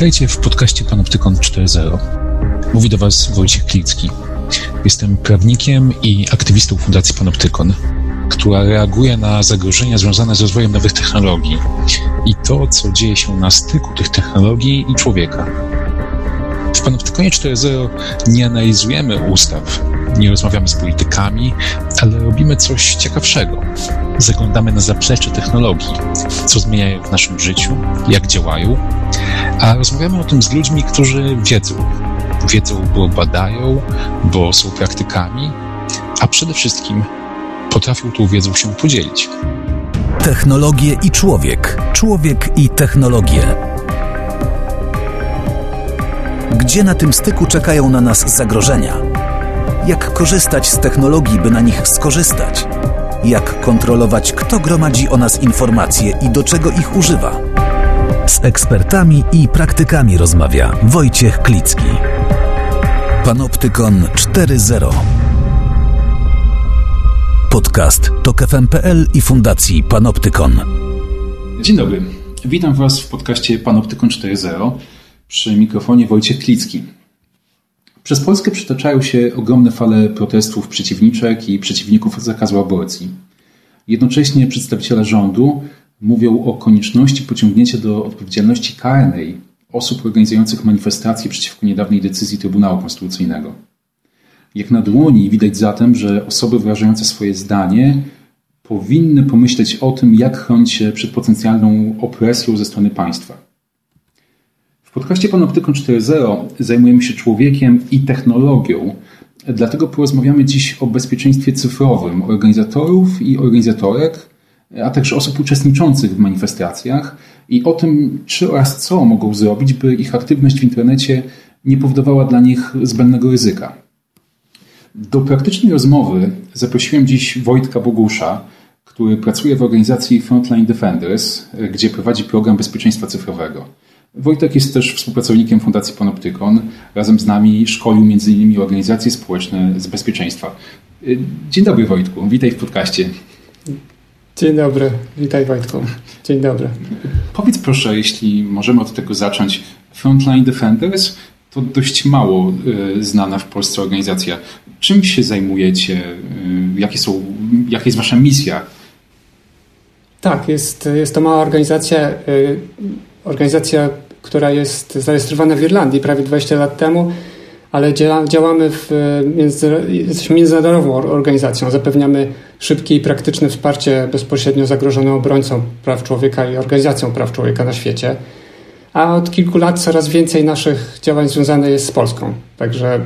Witajcie w podcaście Panoptykon 4.0. Mówi do Was Wojciech Klicki. Jestem prawnikiem i aktywistą Fundacji Panoptykon, która reaguje na zagrożenia związane z rozwojem nowych technologii i to, co dzieje się na styku tych technologii i człowieka. W Panoptykonie 4.0 nie analizujemy ustaw, nie rozmawiamy z politykami, ale robimy coś ciekawszego. Zaglądamy na zaplecze technologii, co zmieniają w naszym życiu, jak działają, a rozmawiamy o tym z ludźmi, którzy wiedzą. Wiedzą, bo badają, bo są praktykami, a przede wszystkim potrafią tą wiedzą się podzielić. Technologie i człowiek. Człowiek i technologie. Gdzie na tym styku czekają na nas zagrożenia? Jak korzystać z technologii, by na nich skorzystać? Jak kontrolować, kto gromadzi o nas informacje i do czego ich używa? Z ekspertami i praktykami rozmawia Wojciech Klicki. Panoptykon 4.0 Podcast to KFM.pl i Fundacji Panoptykon. Dzień dobry. Witam Was w podcaście Panoptykon 4.0 przy mikrofonie Wojciech Klicki. Przez Polskę przytaczają się ogromne fale protestów przeciwniczek i przeciwników zakazu aborcji. Jednocześnie przedstawiciele rządu mówią o konieczności pociągnięcia do odpowiedzialności karnej osób organizujących manifestacje przeciwko niedawnej decyzji Trybunału Konstytucyjnego. Jak na dłoni widać zatem, że osoby wyrażające swoje zdanie powinny pomyśleć o tym, jak chronić się przed potencjalną opresją ze strony państwa. W podcaście Panoptykon 4.0 zajmujemy się człowiekiem i technologią, dlatego porozmawiamy dziś o bezpieczeństwie cyfrowym organizatorów i organizatorek, a także osób uczestniczących w manifestacjach i o tym, czy oraz co mogą zrobić, by ich aktywność w internecie nie powodowała dla nich zbędnego ryzyka. Do praktycznej rozmowy zaprosiłem dziś Wojtka Bogusza, który pracuje w organizacji Frontline Defenders, gdzie prowadzi program bezpieczeństwa cyfrowego. Wojtek jest też współpracownikiem Fundacji Panoptykon. Razem z nami szkolił m.in. organizacje społeczne z bezpieczeństwa. Dzień dobry Wojtku, witaj w podcaście. Dzień dobry, witaj Wojtku. Dzień dobry. Powiedz proszę, jeśli możemy od tego zacząć. Frontline Defenders to dość mało y, znana w Polsce organizacja. Czym się zajmujecie? Y, jakie są, jaka jest wasza misja? Tak, jest, jest to mała organizacja, y, organizacja, która jest zarejestrowana w Irlandii prawie 20 lat temu, ale działamy w, między, jesteśmy międzynarodową organizacją. Zapewniamy szybkie i praktyczne wsparcie bezpośrednio zagrożonym obrońcom praw człowieka i organizacjom praw człowieka na świecie. A od kilku lat coraz więcej naszych działań związanych jest z Polską. Także e,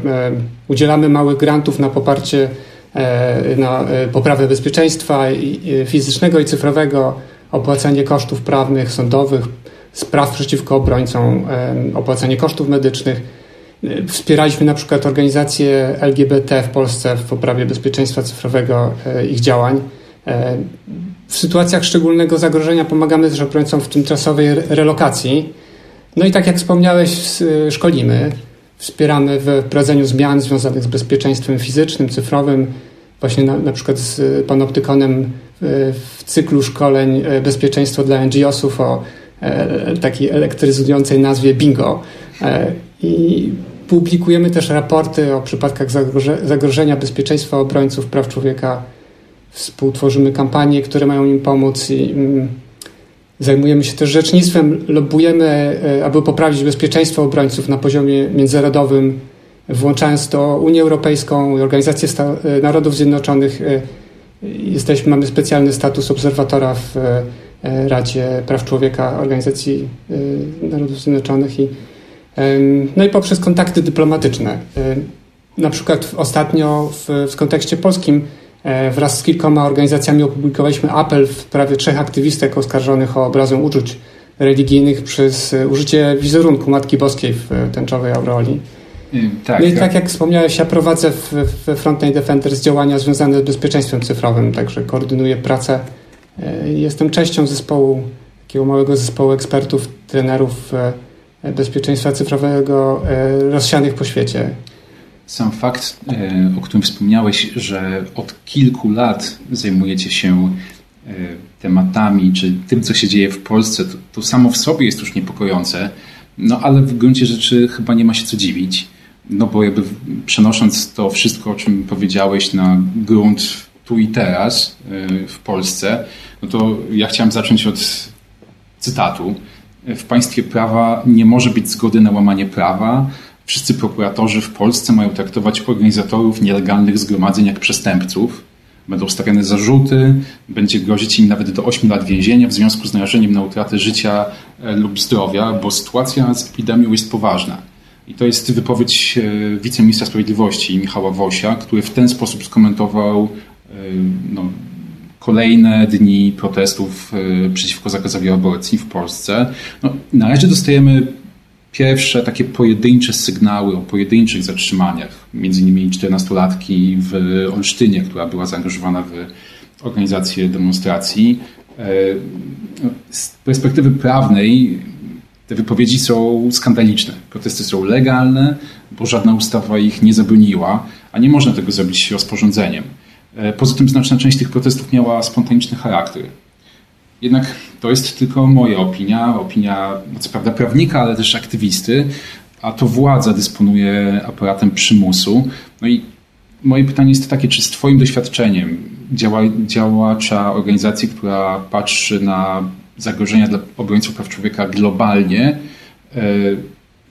udzielamy małych grantów na poparcie, e, na e, poprawę bezpieczeństwa i, fizycznego i cyfrowego, opłacanie kosztów prawnych, sądowych, spraw przeciwko obrońcom, opłacanie kosztów medycznych. Wspieraliśmy na przykład organizacje LGBT w Polsce w poprawie bezpieczeństwa cyfrowego e, ich działań. E, w sytuacjach szczególnego zagrożenia pomagamy też obrońcom w tymczasowej relokacji. No i tak jak wspomniałeś, szkolimy, wspieramy w wprowadzeniu zmian związanych z bezpieczeństwem fizycznym, cyfrowym, właśnie na, na przykład z Panoptykonem w cyklu szkoleń bezpieczeństwo dla NGO-sów o takiej elektryzującej nazwie Bingo. E, I publikujemy też raporty o przypadkach zagrożenia bezpieczeństwa obrońców praw człowieka. Współtworzymy kampanie, które mają im pomóc i mm, zajmujemy się też rzecznictwem. Lobujemy, e, aby poprawić bezpieczeństwo obrońców na poziomie międzynarodowym, włączając to Unię Europejską i Organizację Narodów Zjednoczonych. Jesteśmy, mamy specjalny status obserwatora w E, Radzie Praw Człowieka Organizacji e, Narodów Zjednoczonych i no i poprzez kontakty dyplomatyczne. E, na przykład ostatnio w, w kontekście polskim wraz z kilkoma organizacjami opublikowaliśmy apel w sprawie trzech aktywistek oskarżonych o obrazę uczuć religijnych przez użycie wizerunku Matki Boskiej w tęczowej aureoli. Tak, no i tak, tak jak wspomniałeś, ja prowadzę w Frontline Defenders działania związane z bezpieczeństwem cyfrowym, także koordynuję pracę E, jestem częścią zespołu, takiego małego zespołu ekspertów, trenerów e, bezpieczeństwa cyfrowego e, rozsianych po świecie. Sam fakt, o którym wspomniałeś, że od kilku lat zajmujecie się tematami, czy tym, co się dzieje w Polsce, to, to samo w sobie jest już niepokojące. No ale w gruncie rzeczy chyba nie ma się co dziwić, no bo jakby przenosząc to wszystko, o czym powiedziałeś na grunt tu i teraz y, w Polsce, no to ja chciałem zacząć od cytatu. W państwie prawa nie może być zgody na łamanie prawa. Wszyscy prokuratorzy w Polsce mają traktować organizatorów nielegalnych zgromadzeń jak przestępców. Będą stawiane zarzuty, będzie grozić im nawet do 8 lat więzienia w związku z narażeniem na utratę życia e, lub zdrowia, bo sytuacja z epidemią jest poważna. I to jest wypowiedź e, wiceministra sprawiedliwości Michała Wosia, który w ten sposób skomentował no, kolejne dni protestów przeciwko zakazowi aborcji w Polsce. No, na razie dostajemy pierwsze takie pojedyncze sygnały o pojedynczych zatrzymaniach, między innymi 14-latki w Olsztynie, która była zaangażowana w organizację demonstracji. No, z perspektywy prawnej te wypowiedzi są skandaliczne. Protesty są legalne, bo żadna ustawa ich nie zabroniła, a nie można tego zrobić rozporządzeniem. E, poza tym znaczna część tych protestów miała spontaniczny charakter. Jednak to jest tylko moja opinia, opinia co prawda prawnika, ale też aktywisty, a to władza dysponuje aparatem przymusu. No i moje pytanie jest takie, czy z Twoim doświadczeniem działa, działacza organizacji, która patrzy na zagrożenia dla obrońców praw człowieka globalnie e,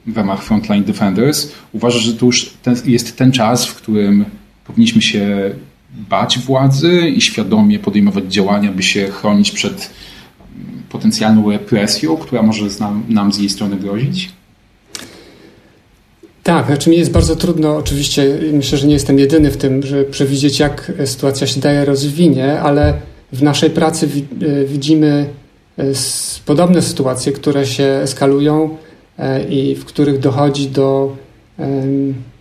w ramach Frontline Defenders, uważa, że to już ten, jest ten czas, w którym powinniśmy się bać władzy i świadomie podejmować działania, by się chronić przed potencjalną represją, która może nam, nam z jej strony grozić? Tak, znaczy mi jest bardzo trudno, oczywiście myślę, że nie jestem jedyny w tym, żeby przewidzieć jak sytuacja się daje rozwinie, ale w naszej pracy e, widzimy e, podobne sytuacje, które się eskalują e, i w których dochodzi do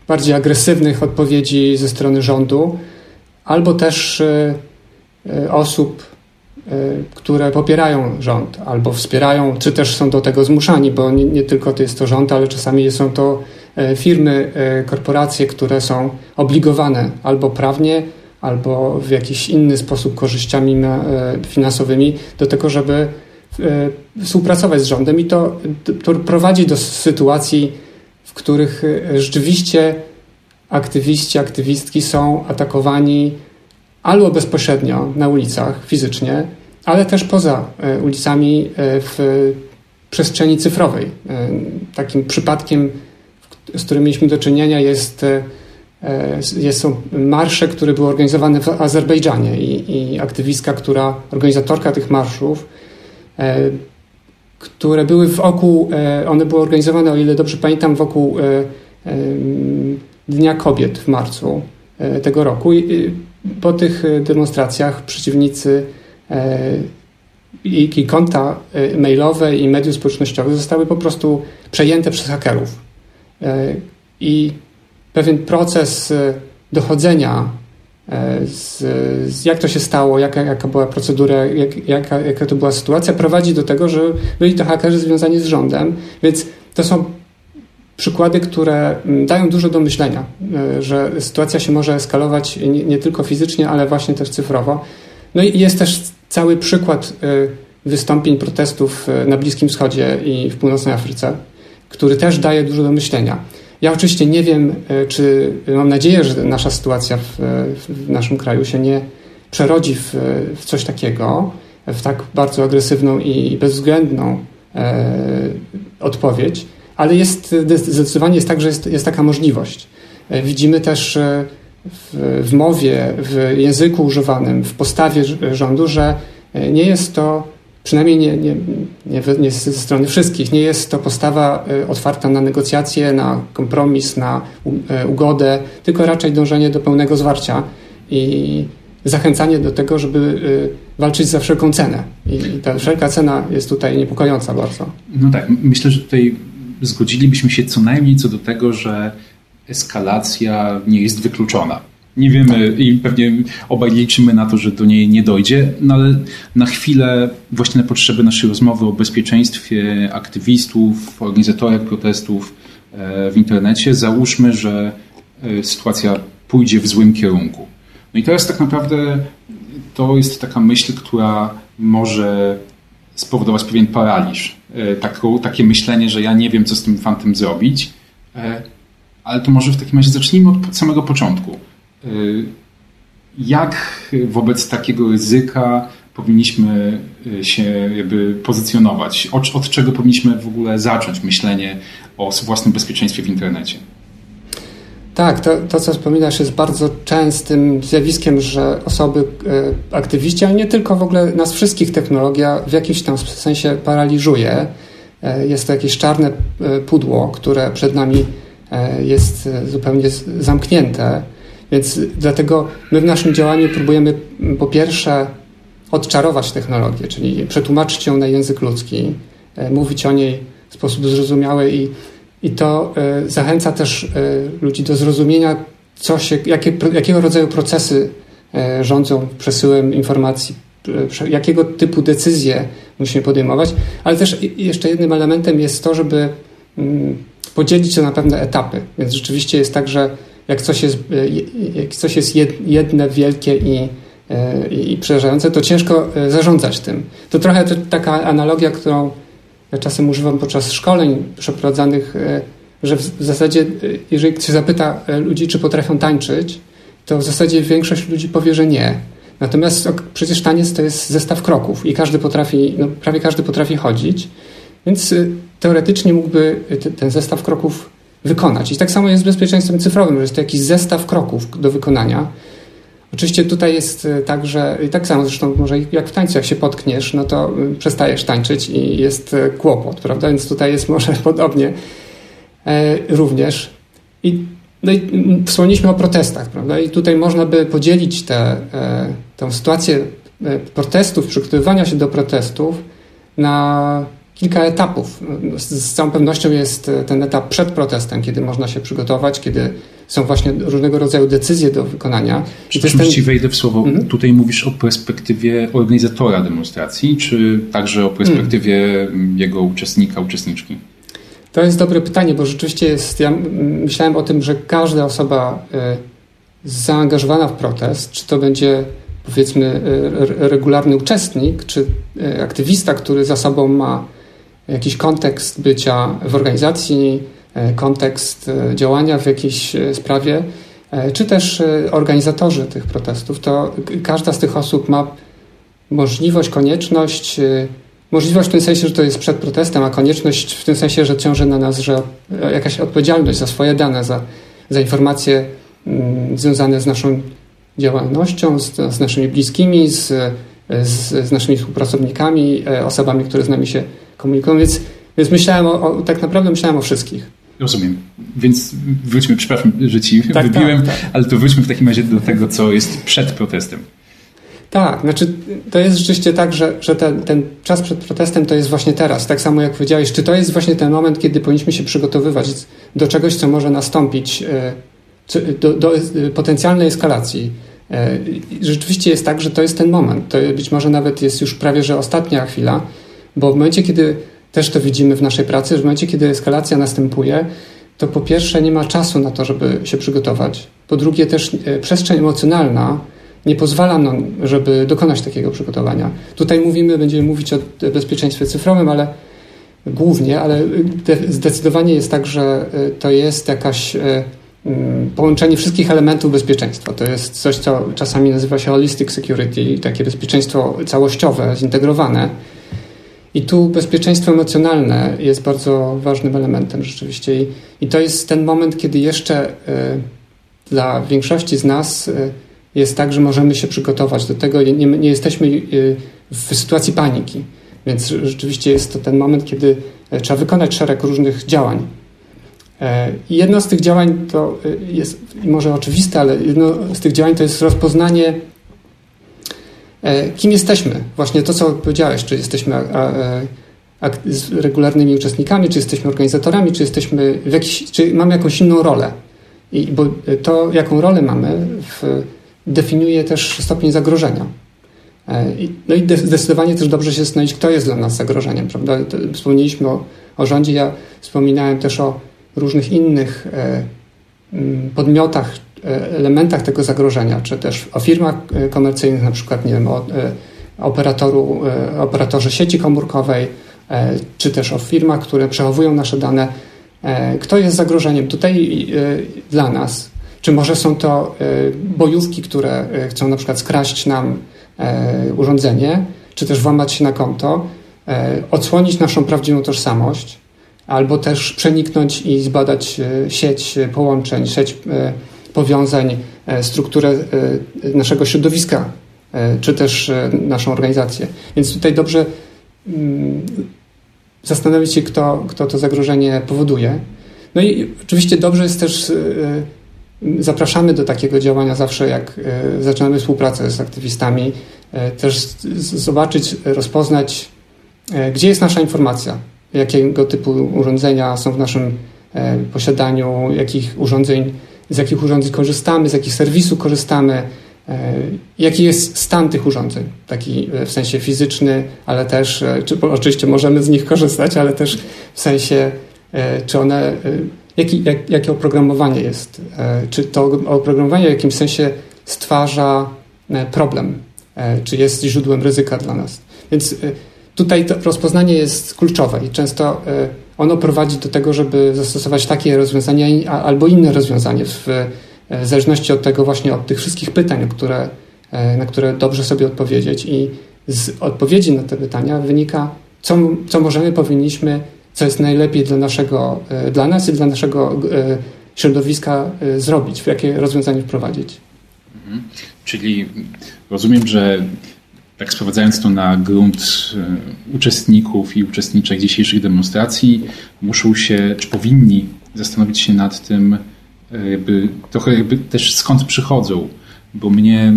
bardziej agresywnych odpowiedzi ze strony rządu, albo też osób Y, które popierają rząd albo wspierają, czy też są do tego zmuszani, bo nie, nie, tylko to jest to rząd, ale czasami są to y, firmy, y, korporacje, które są obligowane albo prawnie, albo w jakiś inny sposób korzyściami finansowymi do tego, żeby współpracować z rządem. I to, to prowadzi do sytuacji, w których rzeczywiście aktywiści, aktywistki są atakowani albo bezpośrednio na ulicach fizycznie, ale też poza e, ulicami e, w przestrzeni cyfrowej. E, takim przypadkiem, z którym mieliśmy do czynienia, jest, jest są marsze, które były organizowane w Azerbejdżanie i, i aktywistka, która, organizatorka tych marszów, które były wokół, one były organizowane, o ile dobrze pamiętam, wokół Dnia Kobiet w marcu tego roku. Po tych e, demonstracjach przeciwnicy e, i konta e, mailowe i mediów społecznościowych zostały po prostu przejęte przez hakerów. I pewien proces dochodzenia, z, z jak to się stało, jaka, jaka była procedura, jak, jaka, jaka to była sytuacja, prowadzi do tego, że byli to hakerzy związani z rządem, więc to są przykłady, które mm, dają dużo do myślenia, e, że sytuacja się może eskalować nie, nie tylko fizycznie, ale właśnie też cyfrowo. No i jest też cały przykład e, wystąpień protestów e, na Bliskim Wschodzie i w Północnej Afryce, który też daje dużo do myślenia. Ja oczywiście nie wiem, czy mam nadzieję, że nasza sytuacja w, w naszym kraju się nie przerodzi w, w, coś takiego, w tak bardzo agresywną i bezwzględną e, odpowiedź ale jest, zdecydowanie jest tak, że jest, jest taka możliwość. E, widzimy też e, w, w mowie, w języku używanym, w postawie rządu, że e, nie jest to, przynajmniej nie, nie, nie, nie ze strony wszystkich, nie jest to postawa otwarta na negocjacje, na kompromis, na ugodę, tylko raczej dążenie do pełnego zwarcia i zachęcanie do tego, żeby walczyć za wszelką cenę. I ta wszelka cena jest tutaj niepokojąca bardzo. No tak, myślę, że tutaj zgodzilibyśmy się co najmniej co do tego, że eskalacja nie jest wykluczona. Nie wiemy i pewnie obaj liczymy na to, że do niej nie dojdzie, no ale na chwilę, właśnie na potrzeby naszej rozmowy o bezpieczeństwie aktywistów, organizatorach protestów e, w internecie, załóżmy, że e, sytuacja pójdzie w złym kierunku. No i teraz tak naprawdę to jest taka myśl, która może spowodować pewien paraliż. Taką, takie myślenie, że ja nie wiem, co z tym fantem zrobić. Ale to może w takim razie zacznijmy od samego początku. Jak wobec takiego ryzyka powinniśmy się jakby pozycjonować? Od, od czego powinniśmy w ogóle zacząć myślenie o własnym bezpieczeństwie w internecie? Tak, to, to co wspominasz jest bardzo częstym zjawiskiem, że osoby, e, aktywiści, ale nie tylko w ogóle nas wszystkich technologia w jakimś tam sensie paraliżuje. E, jest to jakieś czarne e, pudło, które przed nami jest zupełnie zamknięte. Więc dlatego my w naszym działaniu próbujemy po pierwsze odczarować technologię, czyli przetłumaczyć ją na język ludzki, mówić o niej w sposób zrozumiały i i to e, zachęca też e, ludzi do zrozumienia, co się, jakie, jakiego rodzaju procesy e, rządzą przesyłem informacji, jakiego typu decyzje musimy podejmować, ale też jeszcze jednym elementem jest to, żeby mm, podzielić to na pewne etapy. Więc rzeczywiście jest tak, że jak coś jest, jak coś jest jedne, wielkie i, i przerażające, to ciężko zarządzać tym. To trochę to taka analogia, którą ja czasem używam podczas szkoleń przeprowadzanych, e, że w zasadzie, e, jeżeli ktoś zapyta e, ludzi, czy potrafią tańczyć, to w zasadzie większość ludzi powie, że nie. Natomiast przecież taniec to jest zestaw kroków i każdy potrafi, no, prawie każdy potrafi chodzić, więc teoretycznie mógłby ten zestaw kroków wykonać. I tak samo jest z bezpieczeństwem cyfrowym, że jest to jakiś zestaw kroków do wykonania, Oczywiście tutaj jest e, tak, że i tak samo zresztą może jak w tańcu, jak się potkniesz, no to e, przestajesz tańczyć i jest e, kłopot, prawda? Więc tutaj jest może podobnie również. I, no i wspomnieliśmy o protestach, prawda? I tutaj można by podzielić tę tę sytuację protestów, przygotowywania się do protestów na kilka etapów. Z całą pewnością jest ten etap przed protestem, kiedy można się przygotować, kiedy są właśnie różnego rodzaju decyzje do wykonania. Przepraszam, ten... ci wejdę w słowo. Mhm. Tutaj mówisz o perspektywie organizatora demonstracji, czy także o perspektywie mhm. jego uczestnika, uczestniczki? To jest dobre pytanie, bo rzeczywiście jest, ja myślałem o tym, że każda osoba y, zaangażowana w protest, czy to będzie powiedzmy y, regularny uczestnik, czy y, aktywista, który za sobą ma jakiś kontekst bycia w organizacji, kontekst e, działania w jakiejś e, sprawie, czy też organizatorzy tych protestów, to każda z tych osób ma możliwość, konieczność, możliwość w tym sensie, że to jest przed protestem, a konieczność w tym sensie, że ciąży na nas, że jakaś odpowiedzialność za swoje dane, za, za informacje mm, związane z naszą działalnością, z, z naszymi bliskimi, z, z, z naszymi współpracownikami, osobami, które z nami się komunikują, więc, więc myślałem o, o, tak naprawdę myślałem o wszystkich. Rozumiem. Więc wróćmy, przepraszam, że ci tak, wybiłem, tak, tak. ale to wróćmy w takim razie do tego, co jest przed protestem. Tak, znaczy to jest rzeczywiście tak, że, że ten, ten czas przed protestem to jest właśnie teraz. Tak samo jak powiedziałeś, czy to jest właśnie ten moment, kiedy powinniśmy się przygotowywać do czegoś, co może nastąpić, e, do, do potencjalnej eskalacji. E, rzeczywiście jest tak, że to jest ten moment. To być może nawet jest już prawie, że ostatnia chwila, bo w momencie, kiedy też to widzimy w naszej pracy, że w momencie, kiedy eskalacja następuje, to po pierwsze nie ma czasu na to, żeby się przygotować. Po drugie też e, przestrzeń emocjonalna nie pozwala nam, żeby dokonać takiego przygotowania. Tutaj mówimy, będziemy mówić o bezpieczeństwie cyfrowym, ale głównie, ale zdecydowanie jest tak, że e, to jest jakaś e, mm, połączenie wszystkich elementów bezpieczeństwa. To jest coś, co czasami nazywa się holistic security, takie bezpieczeństwo całościowe, zintegrowane i tu bezpieczeństwo emocjonalne jest bardzo ważnym elementem rzeczywiście. I, i to jest ten moment, kiedy jeszcze y, dla większości z nas y, jest tak, że możemy się przygotować do tego. Nie, nie jesteśmy y, w sytuacji paniki. Więc rzeczywiście jest to ten moment, kiedy trzeba wykonać szereg różnych działań. I jedno z tych działań to jest może oczywiste, ale jedno z tych działań to jest rozpoznanie E, kim jesteśmy? Właśnie to, co powiedziałeś, czy jesteśmy regularnymi uczestnikami, czy jesteśmy organizatorami, czy jesteśmy jakiś, czy mamy jakąś inną rolę. I, bo to, jaką rolę mamy, w, definiuje też stopień zagrożenia. E, no i zdecydowanie też dobrze się zastanowić, kto jest dla nas zagrożeniem. Prawda? Wspomnieliśmy o, o rządzie, ja wspominałem też o różnych innych e, podmiotach E, elementach tego zagrożenia, czy też o firmach e, komercyjnych, na przykład, nie wiem, o e, operatoru, operatorze sieci komórkowej, czy też o firmach, które przechowują nasze dane. Kto jest zagrożeniem tutaj dla nas? Czy może są to bojówki, które chcą na przykład skraść nam urządzenie, czy też włamać się na konto, odsłonić naszą prawdziwą tożsamość, albo też przeniknąć i zbadać sieć połączeń, sieć powiązań, strukturę naszego środowiska E, czy też e, naszą organizację. Więc tutaj dobrze mm, zastanowić się, kto, kto to zagrożenie powoduje. No i oczywiście dobrze jest też, e, zapraszamy do takiego działania zawsze, jak zaczynamy współpracę z aktywistami, też zobaczyć, rozpoznać, gdzie jest nasza informacja, jakiego typu urządzenia są w naszym posiadaniu, jakich urządzeń, z jakich urządzeń korzystamy, z jakich serwisów korzystamy, E, jaki jest stan tych urządzeń, taki w sensie fizyczny, ale też, e, czy, oczywiście możemy z nich korzystać, ale też w sensie, e, czy one, jaki, jak, jakie oprogramowanie jest, czy to oprogramowanie w jakimś sensie stwarza problem, czy jest źródłem ryzyka dla nas. Więc tutaj to rozpoznanie jest kluczowe i często ono prowadzi do tego, żeby zastosować takie rozwiązania albo inne rozwiązanie w E, w zależności od tego właśnie, od tych wszystkich pytań, które, e, na które dobrze sobie odpowiedzieć i z odpowiedzi na te pytania wynika, co, co możemy, powinniśmy, co jest najlepiej dla naszego, e, dla nas i dla naszego środowiska zrobić, w jakie rozwiązanie wprowadzić. Mhm. Czyli rozumiem, że tak sprowadzając to na grunt uczestników i uczestniczek dzisiejszych demonstracji, muszą się, czy powinni zastanowić się nad tym, E, jakby trochę jakby też skąd przychodzą, bo mnie, e,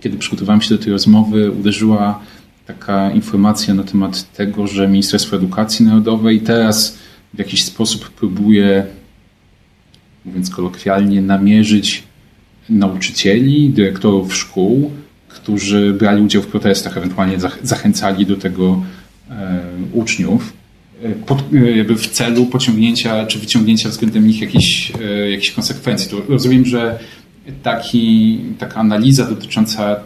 kiedy przygotowałem się do tej rozmowy, uderzyła taka informacja na temat tego, że Ministerstwo Edukacji Narodowej teraz w jakiś sposób próbuje, mówiąc kolokwialnie, namierzyć nauczycieli, dyrektorów szkół, którzy brali udział w protestach, ewentualnie zachęcali do tego e, uczniów pod, jakby w celu pociągnięcia czy wyciągnięcia względem nich jakichś, e, jakichś konsekwencji. To rozumiem, że taki, taka analiza dotycząca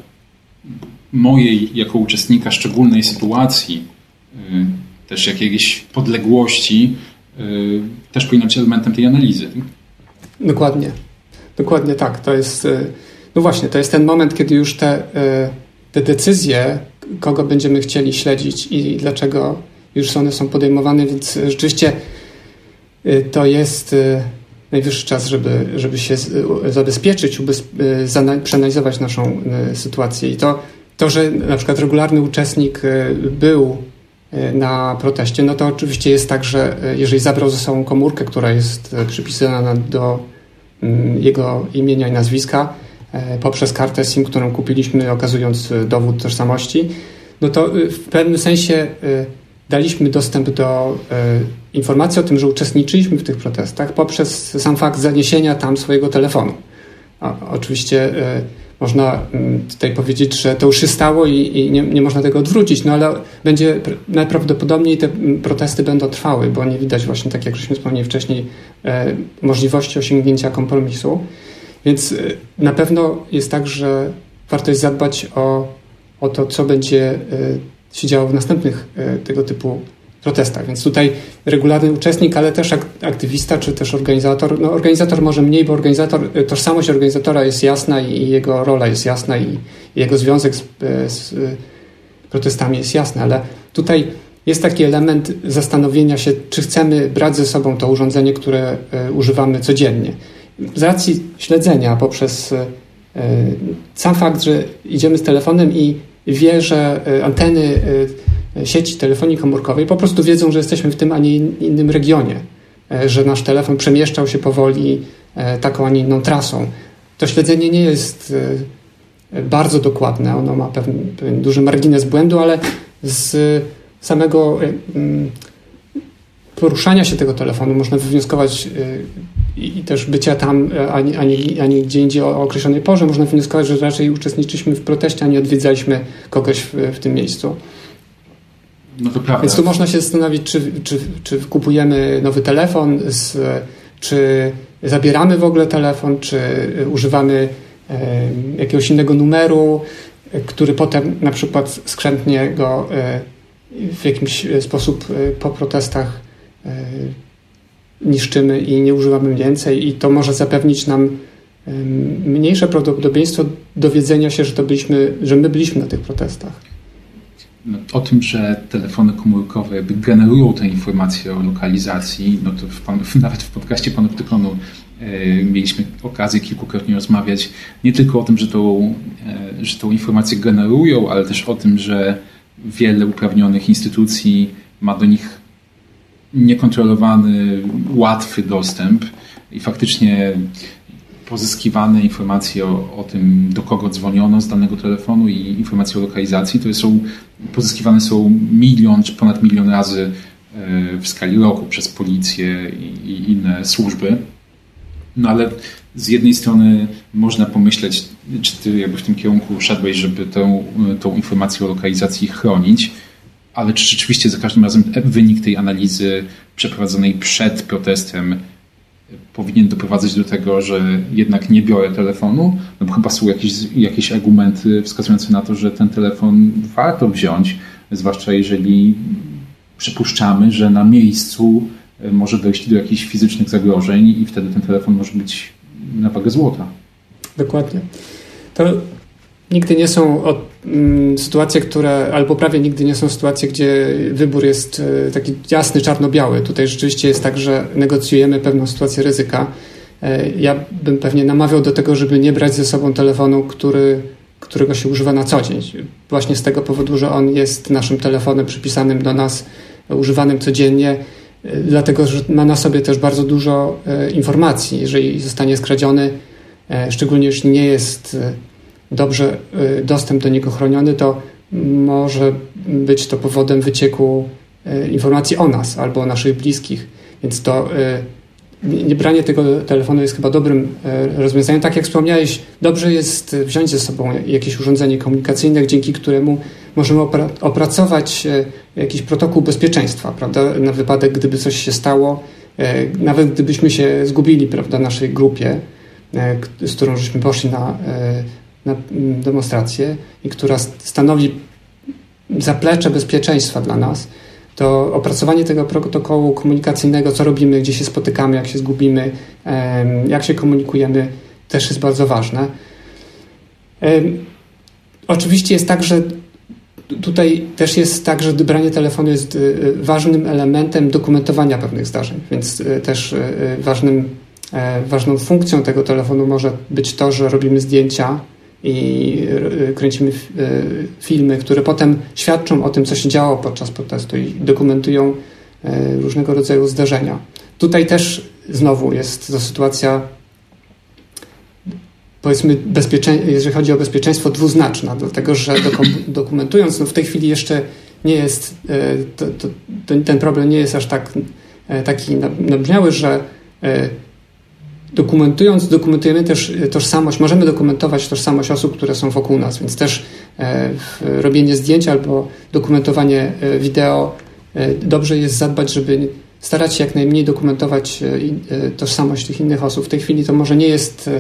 mojej jako uczestnika szczególnej sytuacji, e, też jakiejś podległości, e, też powinna być elementem tej analizy. Dokładnie. Dokładnie tak. To jest, no właśnie, to jest ten moment, kiedy już te, te decyzje, kogo będziemy chcieli śledzić i dlaczego już one są podejmowane, więc rzeczywiście y, to jest y, najwyższy czas, żeby, żeby się zabezpieczyć, przeanalizować naszą sytuację. I to, to, że na przykład regularny uczestnik był na proteście, no to oczywiście jest tak, że jeżeli zabrał ze sobą komórkę, która jest przypisana do mm, jego imienia i nazwiska poprzez kartę SIM, którą kupiliśmy, okazując dowód tożsamości, no to w pewnym sensie daliśmy dostęp do e, informacji o tym, że uczestniczyliśmy w tych protestach poprzez sam fakt zaniesienia tam swojego telefonu. oczywiście e, można tutaj powiedzieć, że to już się stało i, i nie, nie, można tego odwrócić, no ale będzie najprawdopodobniej te protesty będą trwały, bo nie widać właśnie, tak jak żeśmy wspomnieli wcześniej, e, możliwości osiągnięcia kompromisu. Więc na pewno jest tak, że warto jest zadbać o, o to, co będzie się działo w następnych e, tego typu protestach. Więc tutaj regularny uczestnik, ale też aktywista, czy też organizator. No, organizator może mniej, bo organizator, tożsamość organizatora jest jasna i jego rola jest jasna i jego związek z, z protestami jest jasny, ale tutaj jest taki element zastanowienia się, czy chcemy brać ze sobą to urządzenie, które używamy codziennie. Z racji śledzenia poprzez sam fakt, że idziemy z telefonem i wie, że e, anteny e, sieci telefonii komórkowej po prostu wiedzą, że jesteśmy w tym, a nie innym regionie, e, że nasz telefon przemieszczał się powoli taką, a nie inną trasą. To śledzenie nie jest bardzo dokładne, ono ma pewien, pewien duży margines błędu, ale z samego poruszania się tego telefonu można wywnioskować i też bycia tam, ani, ani, ani gdzie indziej o określonej porze, można wnioskować, że raczej uczestniczyliśmy w proteście, a nie odwiedzaliśmy kogoś w, w tym miejscu. No to prawda. Więc tu można się zastanowić, czy, czy, czy kupujemy nowy telefon, z, czy zabieramy w ogóle telefon, czy używamy e, jakiegoś innego numeru, który potem na przykład skrzętnie go w jakiś sposób po protestach niszczymy i nie używamy więcej i to może zapewnić nam mniejsze prawdopodobieństwo dowiedzenia się, że, to byliśmy, że my byliśmy na tych protestach. O tym, że telefony komórkowe jakby generują te informacje o lokalizacji, no to w pan, nawet w podcaście Panoptykonu e, mieliśmy okazję kilkukrotnie rozmawiać nie tylko o tym, że tą, e, że tą informację generują, ale też o tym, że wiele uprawnionych instytucji ma do nich niekontrolowany, łatwy dostęp i faktycznie pozyskiwane informacje o, o, tym, do kogo dzwoniono z danego telefonu i informacje o lokalizacji, to są, pozyskiwane są milion czy ponad milion razy e, w skali roku przez policję i, i inne służby. No ale z jednej strony można pomyśleć, czy ty jakby w tym kierunku szedłeś, żeby tę, tą informację o lokalizacji chronić, ale czy rzeczywiście za każdym razem wynik tej analizy przeprowadzonej przed protestem powinien doprowadzać do tego, że jednak nie biorę telefonu, no bo chyba są jakieś, jakieś argumenty wskazujące na to, że ten telefon warto wziąć, zwłaszcza jeżeli przypuszczamy, że na miejscu e, może dojść do jakichś fizycznych zagrożeń i wtedy ten telefon może być na wagę złota. Dokładnie. To nigdy nie są mm, sytuacje, które, albo prawie nigdy nie są sytuacje, gdzie wybór jest e, taki jasny, czarno-biały. Tutaj rzeczywiście jest tak, że negocjujemy pewną sytuację ryzyka. E, ja bym pewnie namawiał do tego, żeby nie brać ze sobą telefonu, który, którego się używa na co dzień. Właśnie z tego powodu, że on jest naszym telefonem przypisanym do nas, używanym codziennie, e, dlatego że ma na sobie też bardzo dużo informacji. Jeżeli zostanie skradziony, szczególnie jeśli nie jest dobrze y, dostęp do niego chroniony, to może być to powodem wycieku y, informacji o nas albo o naszych bliskich. Więc to y, nie branie tego telefonu jest chyba dobrym rozwiązaniem. Tak jak wspomniałeś, dobrze jest wziąć ze sobą jakieś urządzenie komunikacyjne, dzięki któremu możemy opracować jakiś protokół bezpieczeństwa, prawda, na wypadek, gdyby coś się stało, nawet gdybyśmy się zgubili, prawda, naszej grupie, z którą żeśmy poszli na demonstrację i która stanowi zaplecze bezpieczeństwa dla nas, to opracowanie tego protokołu komunikacyjnego, co robimy, gdzie się spotykamy, jak się zgubimy, jak się komunikujemy, też jest bardzo ważne. Oczywiście jest tak, że tutaj też jest tak, że branie telefonu jest y, y, ważnym elementem dokumentowania pewnych zdarzeń, więc y, też ważnym, e, ważną funkcją tego telefonu może być to, że robimy zdjęcia i e, kręcimy e, filmy, które potem świadczą o tym, co się działo podczas protestu i dokumentują e, różnego rodzaju zdarzenia. Tutaj też znowu jest to sytuacja, powiedzmy, jeżeli chodzi o bezpieczeństwo, dwuznaczna, dlatego że dokumentując, no w tej chwili jeszcze nie jest, to, to, ten problem nie jest aż tak taki nabrzmiały, że Dokumentując, dokumentujemy też tożsamość, możemy dokumentować tożsamość osób, które są wokół nas, więc też e, robienie zdjęć albo dokumentowanie e, wideo e, dobrze jest zadbać, żeby starać się jak najmniej dokumentować tożsamość tych innych osób. W tej chwili to może nie jest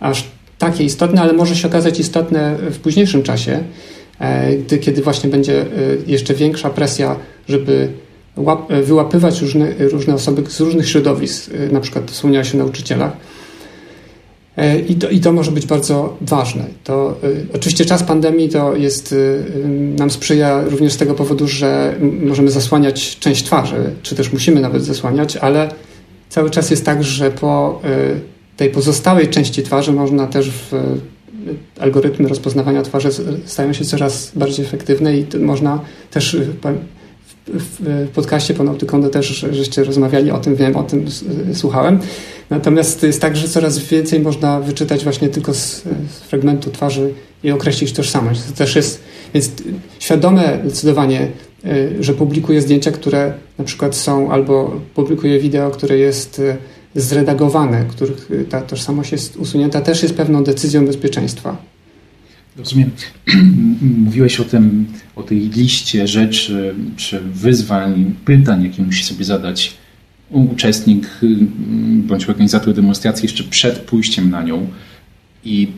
aż takie istotne, ale może się okazać istotne w późniejszym czasie, kiedy właśnie będzie jeszcze większa presja, żeby wyłapywać różne, różne osoby z różnych środowisk, y, na przykład wspomniała się o nauczycielach. E, I to, I to może być bardzo ważne. To, y, oczywiście czas pandemii to jest, y, nam sprzyja również z tego powodu, że możemy zasłaniać część twarzy, czy też musimy nawet zasłaniać, ale cały czas jest tak, że po tej pozostałej części twarzy można też w algorytmy rozpoznawania twarzy stają się coraz bardziej efektywne i można też w podcaście Panoptykonda też żeście rozmawiali o tym, wiem, o tym słuchałem. Natomiast jest tak, że coraz więcej można wyczytać właśnie tylko z, z fragmentu twarzy i określić tożsamość. To też jest, więc świadome zdecydowanie, y, że publikuję zdjęcia, które na przykład są, albo publikuję wideo, które jest y, zredagowane, których ta tożsamość jest usunięta, też jest pewną decyzją bezpieczeństwa. Rozumiem. Mówiłeś o tym, o tej liście rzeczy czy wyzwań, pytań, jakie musi sobie zadać uczestnik bądź organizator demonstracji jeszcze przed pójściem na nią. I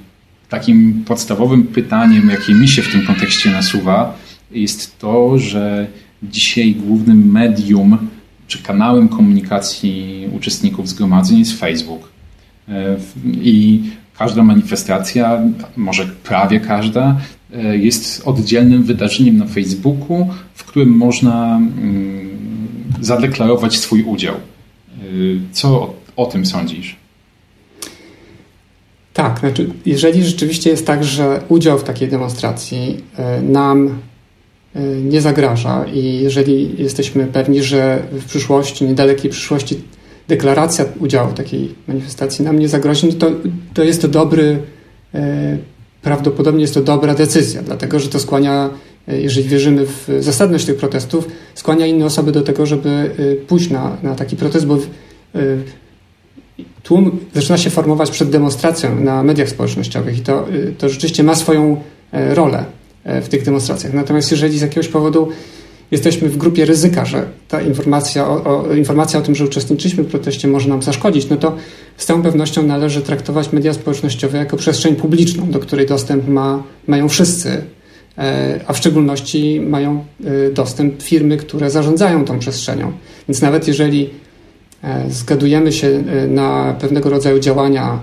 takim podstawowym pytaniem, jakie mi się w tym kontekście nasuwa, jest to, że dzisiaj głównym medium czy kanałem komunikacji uczestników zgromadzeń jest Facebook. E, I każda manifestacja, może prawie każda, e, jest oddzielnym wydarzeniem na Facebooku, w którym można mm, zadeklarować swój udział. E, co o, o tym sądzisz? Tak, znaczy, jeżeli rzeczywiście jest tak, że udział w takiej demonstracji nam nie zagraża i jeżeli jesteśmy pewni, że w przyszłości, niedalekiej przyszłości deklaracja udziału w takiej manifestacji nam nie zagrozi, no to, to jest to dobry, e, prawdopodobnie jest to dobra decyzja, dlatego że to skłania, e, jeżeli wierzymy w zasadność tych protestów, skłania inne osoby do tego, żeby e, pójść na, na taki protest, bo tłum zaczyna się formować przed demonstracją na mediach społecznościowych i to, to rzeczywiście ma swoją rolę w tych demonstracjach. Natomiast jeżeli z jakiegoś powodu jesteśmy w grupie ryzyka, że ta informacja o, o, informacja o tym, że uczestniczyliśmy w proteście może nam zaszkodzić, no to z całą pewnością należy traktować media społecznościowe jako przestrzeń publiczną, do której dostęp ma, mają wszyscy, e, a w szczególności mają e, dostęp firmy, które zarządzają tą przestrzenią. Więc nawet jeżeli e, zgadujemy się na pewnego rodzaju działania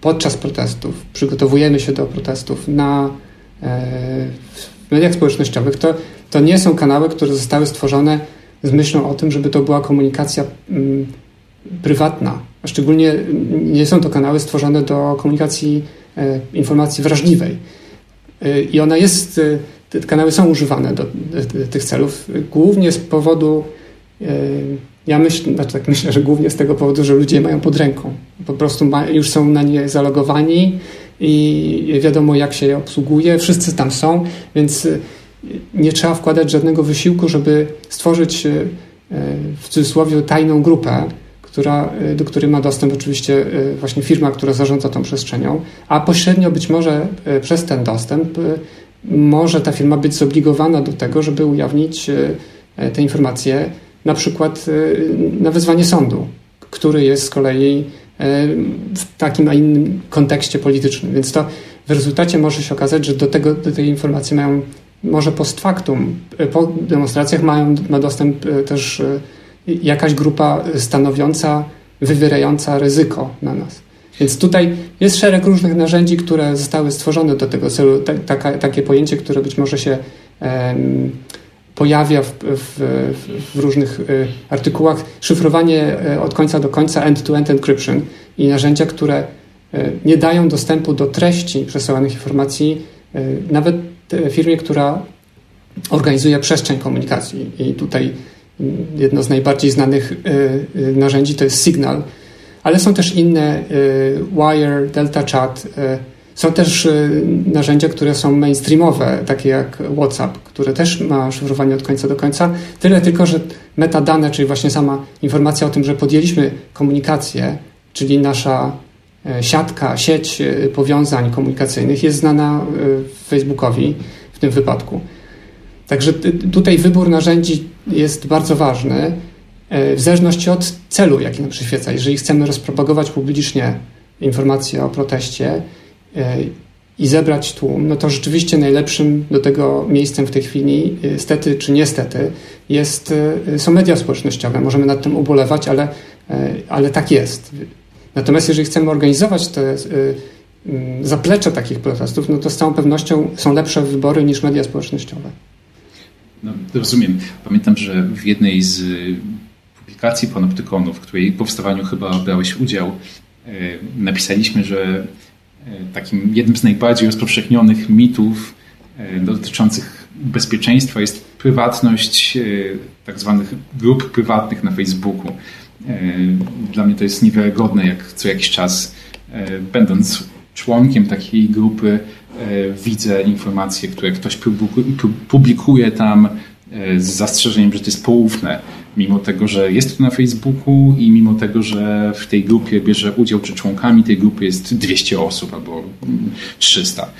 podczas protestów, przygotowujemy się do protestów na w mediach społecznościowych, to to nie są kanały, które zostały stworzone z myślą o tym, żeby to była komunikacja mm, prywatna. A szczególnie nie są to kanały stworzone do komunikacji e, informacji wrażliwej. E, I ona jest, e, te kanały są używane do, do, tych celów, głównie z powodu, ja myślę, znaczy tak myślę, że głównie z tego powodu, że ludzie mają pod ręką. Po prostu ma, już są na nie zalogowani i wiadomo, jak się je obsługuje. Wszyscy tam są, więc nie trzeba wkładać żadnego wysiłku, żeby stworzyć e, w cudzysłowie tajną grupę, która, e, do której ma dostęp oczywiście e, właśnie firma, która zarządza tą przestrzenią, a pośrednio być może przez ten dostęp może ta firma być zobligowana do tego, żeby ujawnić te informacje na przykład na wezwanie sądu, który jest z kolei w takim a innym kontekście politycznym. Więc to w rezultacie może się okazać, że do, tego, do tej informacji mają może post factum, po demonstracjach mają, ma dostęp e, też e, jakaś grupa stanowiąca, wywierająca ryzyko na nas. Więc tutaj jest szereg różnych narzędzi, które zostały stworzone do tego celu. Taka, takie pojęcie, które być może się pojawia w, w, w, różnych artykułach. Szyfrowanie od końca do końca, end-to-end -end encryption i narzędzia, które nie dają dostępu do treści przesyłanych informacji, nawet firmie, która organizuje przestrzeń komunikacji. I tutaj jedno z najbardziej znanych y, y, narzędzi to jest Signal, ale są też inne, y, Wire, Delta Chat. Są też narzędzia, które są mainstreamowe, takie jak WhatsApp, które też ma szyfrowanie od końca do końca. Tyle tylko, że metadane, czyli właśnie sama informacja o tym, że podjęliśmy komunikację, czyli nasza siatka, sieć e, powiązań komunikacyjnych jest znana e, Facebookowi w tym wypadku. Także tutaj wybór narzędzi jest bardzo ważny w zależności od celu, jaki nam przyświeca. Jeżeli chcemy rozpropagować publicznie informacje o proteście i zebrać tłum, no to rzeczywiście najlepszym do tego miejscem w tej chwili, stety czy niestety, jest, są media społecznościowe. Możemy nad tym ubolewać, ale, ale tak jest. Natomiast jeżeli chcemy organizować te y, y, zaplecze takich protestów, no to z całą pewnością są lepsze wybory niż media społecznościowe. No, rozumiem. Pamiętam, że w jednej z publikacji panoptykonu, w której powstawaniu chyba brałeś udział, y, napisaliśmy, że takim jednym z najbardziej rozpowszechnionych mitów dotyczących bezpieczeństwa jest prywatność tak zwanych grup prywatnych na Facebooku. E, dla mnie to jest niewiarygodne, jak co jakiś czas, e, będąc członkiem takiej grupy, e, widzę informacje, które ktoś publikuje tam z zastrzeżeniem, że to jest poufne, mimo tego, że jest to na Facebooku i mimo tego, że w tej grupie bierze udział, czy członkami tej grupy jest 200 osób albo 300,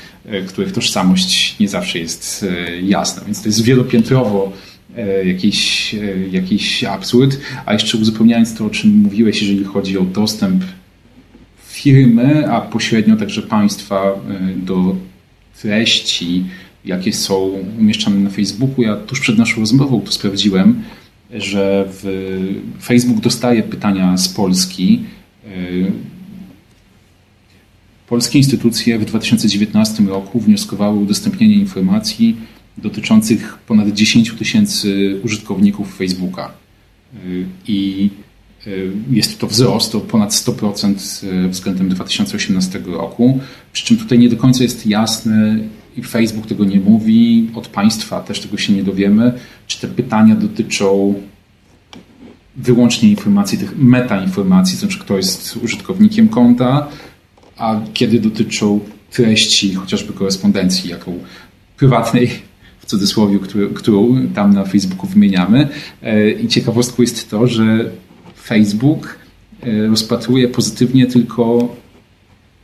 których tożsamość nie zawsze jest jasna. Więc to jest wielopiętrowo jakiś, e, jakiś absurd. A jeszcze uzupełniając to, o czym mówiłeś, jeżeli chodzi o dostęp firmy, a pośrednio także państwa do treści, jakie są umieszczane na Facebooku. Ja tuż przed naszą rozmową to sprawdziłem, że Facebook dostaje pytania z Polski. Polskie instytucje w 2019 roku wnioskowały o udostępnienie informacji dotyczących ponad 10 tysięcy użytkowników Facebooka. I jest to wzrost o ponad 100% względem 2018 roku. Przy czym tutaj nie do końca jest jasne, i Facebook tego nie mówi, od państwa też tego się nie dowiemy, czy te pytania dotyczą wyłącznie informacji, tych metainformacji, to znaczy kto jest użytkownikiem konta, a kiedy dotyczą treści, chociażby korespondencji, jaką prywatnej, w cudzysłowie, którą, tam na Facebooku wymieniamy. E, I ciekawostką jest to, że Facebook e, rozpatruje pozytywnie tylko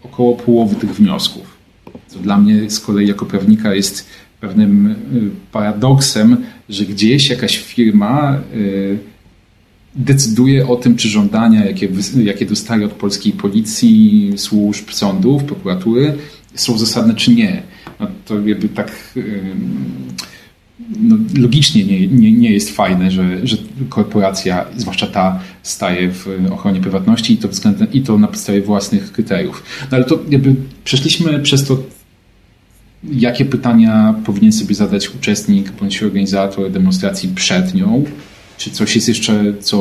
około połowy tych wniosków. Co dla mnie z kolei jako prawnika jest pewnym e, paradoksem, że gdzieś jakaś firma decyduje o tym, czy żądania, jakie, jakie dostaje od polskiej policji, służb, sądów, prokuratury, są zasadne, czy nie. No to jakby tak no, logicznie nie, nie, nie jest fajne, że, że korporacja, zwłaszcza ta, staje w ochronie prywatności i to, względem, i to na podstawie własnych kryteriów. No ale to jakby przeszliśmy przez to, jakie pytania powinien sobie zadać uczestnik bądź organizator demonstracji przed nią, czy coś jest jeszcze, co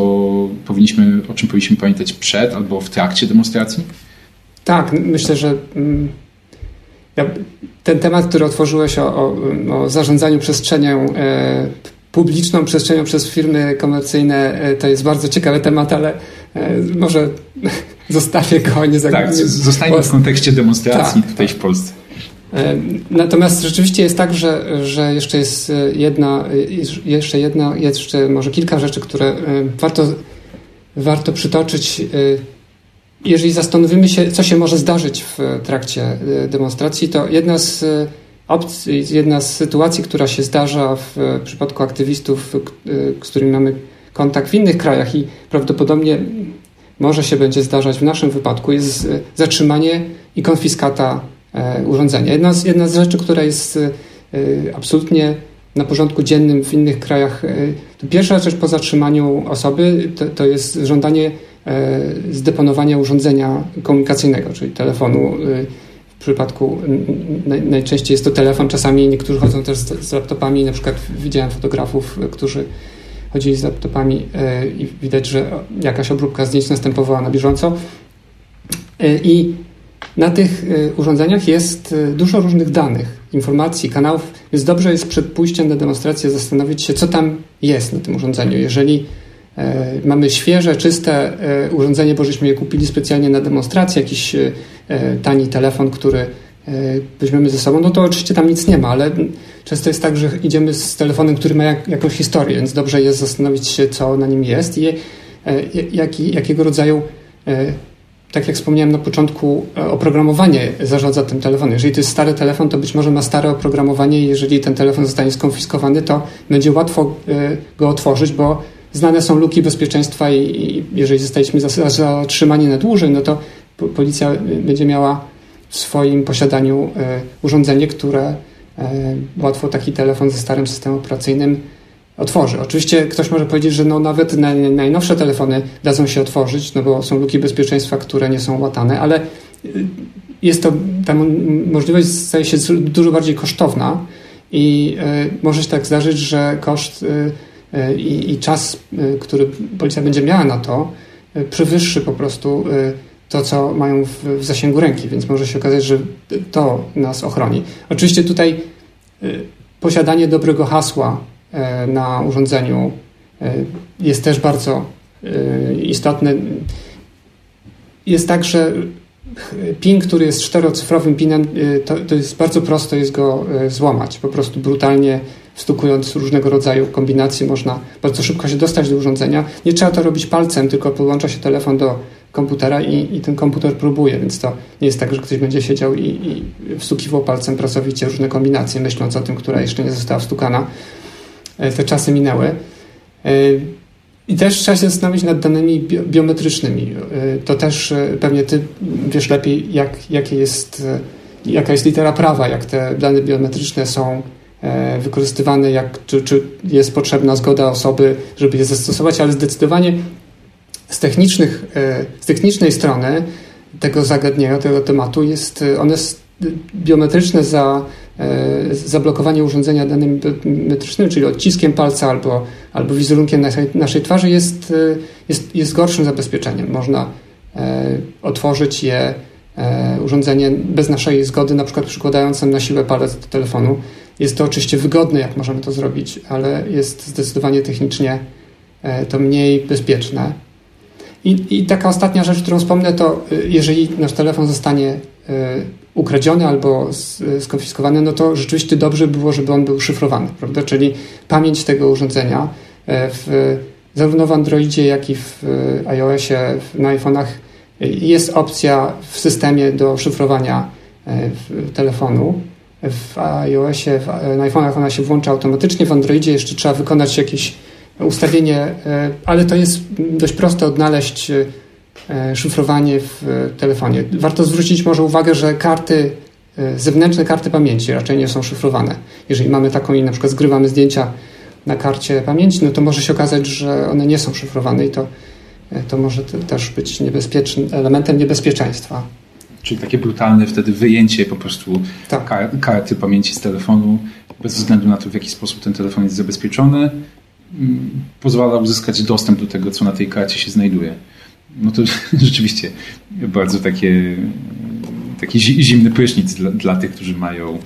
powinniśmy, o czym powinniśmy pamiętać przed albo w trakcie demonstracji? Tak, myślę, że mm, ten temat, który otworzyłeś o, o, o zarządzaniu przestrzenią e, publiczną, przestrzenią przez firmy komercyjne, e, to jest bardzo ciekawy temat, ale e, może zostawię go, nie Tak, zostańmy w kontekście demonstracji tak, tutaj tak. w Polsce. E, natomiast rzeczywiście jest tak, że, że jeszcze jest e, jedna, e, jeszcze jedna, jeszcze może kilka rzeczy, które warto, warto przytoczyć. Jeżeli zastanowimy się, co się może zdarzyć w trakcie demonstracji, to jedna z opcji, jedna z sytuacji, która się zdarza w przypadku aktywistów, z którymi mamy kontakt w innych krajach i prawdopodobnie może się będzie zdarzać w naszym wypadku, jest zatrzymanie i konfiskata E, urządzenia. Jedna z, jedna z rzeczy, która jest e, absolutnie na porządku dziennym w innych krajach, e, to pierwsza rzecz po zatrzymaniu osoby to, to jest żądanie zdeponowania urządzenia komunikacyjnego, czyli telefonu. W przypadku najczęściej jest to telefon, czasami niektórzy chodzą też z, laptopami, na przykład widziałem fotografów, którzy chodzili z laptopami i widać, że jakaś obróbka zdjęć następowała na bieżąco. I na tych urządzeniach jest dużo różnych danych, informacji, kanałów, więc dobrze jest przed pójściem na demonstrację zastanowić się, co tam jest na tym urządzeniu. Jeżeli e, mamy świeże, czyste e, urządzenie, bo żeśmy je kupili specjalnie na demonstrację, jakiś e, tani telefon, który weźmiemy ze sobą, no to oczywiście tam nic nie ma, ale często jest tak, że idziemy z telefonem, który ma jak, jakąś historię, więc dobrze jest zastanowić się, co na nim jest i jaki, jakiego rodzaju tak jak wspomniałem na początku, e, oprogramowanie zarządza tym telefonem. Jeżeli to jest stary telefon, to być może ma stare oprogramowanie i jeżeli ten telefon zostanie skonfiskowany, to będzie łatwo e, go otworzyć, bo znane są luki bezpieczeństwa i, jeżeli zostaliśmy zatrzymani na dłużej, no to policja będzie miała w swoim posiadaniu e, urządzenie, które łatwo taki telefon ze starym systemem operacyjnym otworzy. Oczywiście ktoś może powiedzieć, że no nawet najnowsze telefony dadzą się otworzyć, no bo są luki bezpieczeństwa, które nie są łatane, ale y, jest to, ta możliwość staje się dużo bardziej kosztowna i może się tak zdarzyć, że koszt i, i czas, który policja będzie miała na to, przewyższy po prostu to, co mają w, w zasięgu ręki, więc może się okazać, że to nas ochroni. Oczywiście tutaj posiadanie dobrego hasła na urządzeniu jest też bardzo e, istotny. Jest tak, że PIN, który jest czterocyfrowym PINem, to, to jest bardzo prosto jest go złamać. Po prostu brutalnie wstukując różnego rodzaju kombinacje można bardzo szybko się dostać do urządzenia. Nie trzeba to robić palcem, tylko podłącza się telefon do komputera i, i ten komputer próbuje, więc to nie jest tak, że ktoś będzie siedział i, i wstukiwał palcem pracowicie różne kombinacje, myśląc o tym, która jeszcze nie została wstukana. E, te czasy minęły. E, I też trzeba się zastanowić nad danymi biometrycznymi. To też pewnie ty wiesz lepiej, jak, jest, jaka jest litera prawa, jak te dane biometryczne są wykorzystywane, jak, czy, czy jest potrzebna zgoda osoby, żeby je zastosować, ale zdecydowanie z, technicznych, z technicznej strony tego zagadnienia, tego tematu jest, one biometryczne za E, zablokowanie urządzenia danymi biometrycznymi, czyli odciskiem palca albo, albo wizerunkiem naszej, naszej twarzy jest, e, jest, jest gorszym zabezpieczeniem. Można e, otworzyć je urządzenie bez naszej zgody, na przykład przykładając na siłę palec do telefonu. Jest to oczywiście wygodne, jak możemy to zrobić, ale jest zdecydowanie technicznie to mniej bezpieczne. I, I taka ostatnia rzecz, którą wspomnę, to jeżeli nasz telefon zostanie ukradziony albo skonfiskowany, no to rzeczywiście dobrze było, żeby on był szyfrowany, prawda? Czyli pamięć tego urządzenia e, w, zarówno w Androidzie, jak i w e, iOSie, na iPhone'ach jest opcja w systemie do szyfrowania e, telefonu. W iOSie, na iPhone'ach ona się włącza automatycznie, w Androidzie jeszcze trzeba wykonać jakieś ustawienie, ale to jest dość proste odnaleźć E, szyfrowanie w telefonie. Warto zwrócić może uwagę, że karty, e, zewnętrzne karty pamięci raczej nie są szyfrowane. Jeżeli mamy taką i na przykład zgrywamy zdjęcia na karcie pamięci, no to może się okazać, że one nie są szyfrowane i to, e, to może też być niebezpiecznym elementem niebezpieczeństwa. Czyli takie brutalne wtedy wyjęcie po prostu tak. karty pamięci z telefonu, bez względu na to, w jaki sposób ten telefon jest zabezpieczony, mm, pozwala uzyskać dostęp do tego, co na tej karcie się znajduje no to rzeczywiście bardzo takie, taki zimny prysznic dla, dla tych, którzy mają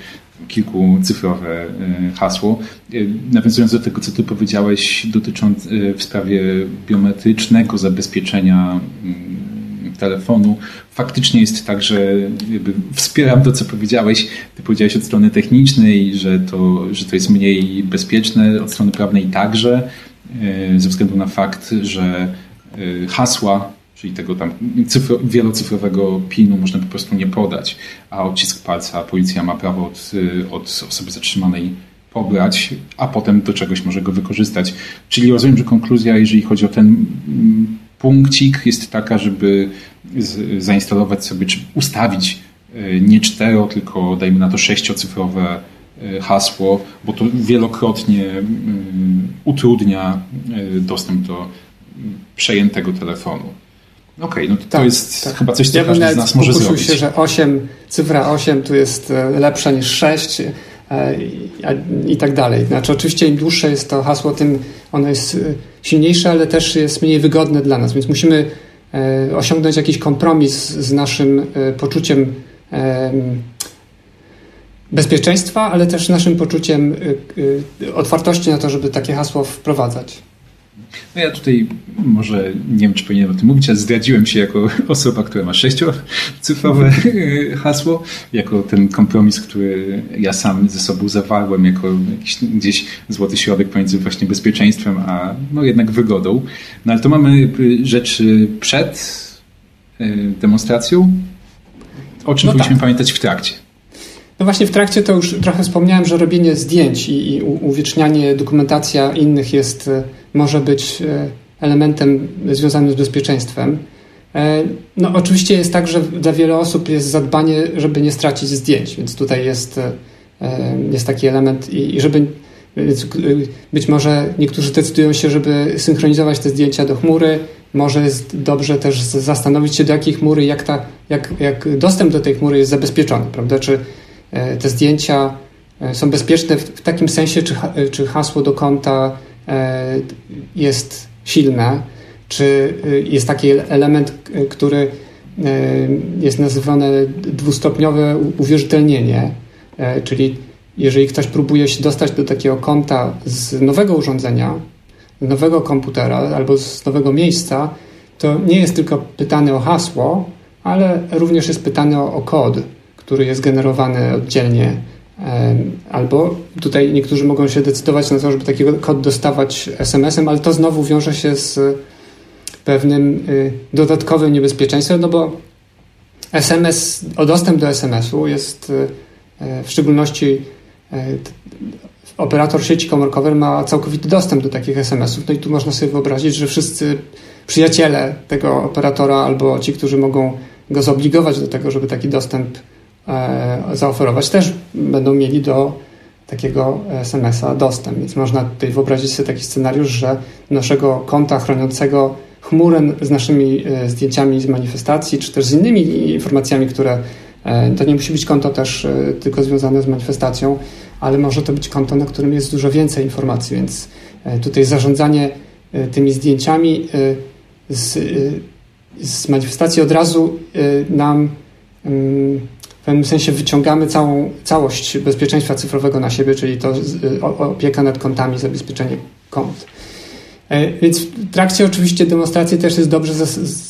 kilkucyfrowe e, hasło. E, nawiązując do tego, co ty powiedziałeś dotycząc e, w sprawie biometrycznego zabezpieczenia mm, telefonu, faktycznie jest tak, że wspieram to, co powiedziałeś. Ty powiedziałeś od strony technicznej, że to, że to jest mniej bezpieczne, od strony prawnej także, ze względu na fakt, że hasła czyli tego tam cyfro, wielocyfrowego PIN-u można po prostu nie podać, a odcisk palca policja ma prawo od, od osoby zatrzymanej pobrać, a potem do czegoś może go wykorzystać. Czyli rozumiem, że konkluzja, jeżeli chodzi o ten mm, punkcik, jest taka, żeby zainstalować sobie, czy ustawić e, nie cztero, tylko dajmy na to sześciocyfrowe e, hasło, bo to wielokrotnie mm, utrudnia dostęp do przejętego telefonu. Okej, okay, no to, tak, to jest tak. chyba coś, co ja każdy z nas może zrobić. się, że 8, cyfra 8 tu jest e, lepsza niż 6 e, i, i tak dalej. Znaczy oczywiście im dłuższe jest to hasło, tym ono jest e, silniejsze, ale też jest mniej wygodne dla nas, więc musimy osiągnąć jakiś kompromis z naszym poczuciem bezpieczeństwa, ale też naszym poczuciem otwartości na to, żeby takie hasło wprowadzać. No ja tutaj może nie wiem, czy powinienem o tym mówić, ale zdradziłem się jako osoba, która ma sześciocyfrowe hasło, jako ten kompromis, który ja sam ze sobą zawarłem, jako jakiś gdzieś złoty środek pomiędzy właśnie bezpieczeństwem, a no jednak wygodą. No ale to mamy rzecz przed y, demonstracją, o czym no powinniśmy tak. pamiętać w trakcie. No właśnie w trakcie to już trochę wspomniałem, że robienie zdjęć i, i uwiecznianie, dokumentacja innych jest, może być e, elementem związanym z bezpieczeństwem. E, no oczywiście jest tak, że dla wielu osób jest zadbanie, żeby nie stracić zdjęć, więc tutaj jest, jest taki element i żeby być może niektórzy decydują się, żeby synchronizować te zdjęcia do chmury. Może jest dobrze też zastanowić się, do jakiej chmury, jak, ta, jak, jak dostęp do tej chmury jest zabezpieczony, prawda? Czy E, te zdjęcia e, są bezpieczne w takim sensie, czy, e, czy hasło do konta jest silne, czy jest taki element, który jest nazywany dwustopniowe uwierzytelnienie, czyli jeżeli ktoś próbuje się dostać do takiego konta z nowego urządzenia, nowego komputera albo z nowego miejsca, to nie jest tylko pytane o hasło, ale również jest pytane o, o kod który jest generowany oddzielnie. Albo tutaj niektórzy mogą się decydować na to, żeby taki kod dostawać SMS-em, ale to znowu wiąże się z pewnym y, dodatkowym niebezpieczeństwem, no bo SMS, o dostęp do SMS-u jest y, w szczególności operator sieci komórkowej ma całkowity dostęp do takich SMS-ów. No i tu można sobie wyobrazić, że wszyscy przyjaciele tego operatora albo ci, którzy mogą go zobligować do tego, żeby taki dostęp zaoferować, też będą mieli do takiego SMS-a dostęp. Więc można tutaj wyobrazić sobie taki scenariusz, że naszego konta chroniącego chmurę z naszymi e, zdjęciami z manifestacji, czy też z innymi informacjami, które e, to nie musi być konto też e, tylko związane z manifestacją, ale może to być konto, na którym jest dużo więcej informacji, więc tutaj zarządzanie tymi zdjęciami z, z manifestacji od razu nam mm, w pewnym sensie wyciągamy całą całość bezpieczeństwa cyfrowego na siebie, czyli to opieka nad kontami, zabezpieczenie kont. E, więc w trakcie oczywiście demonstracji też jest dobrze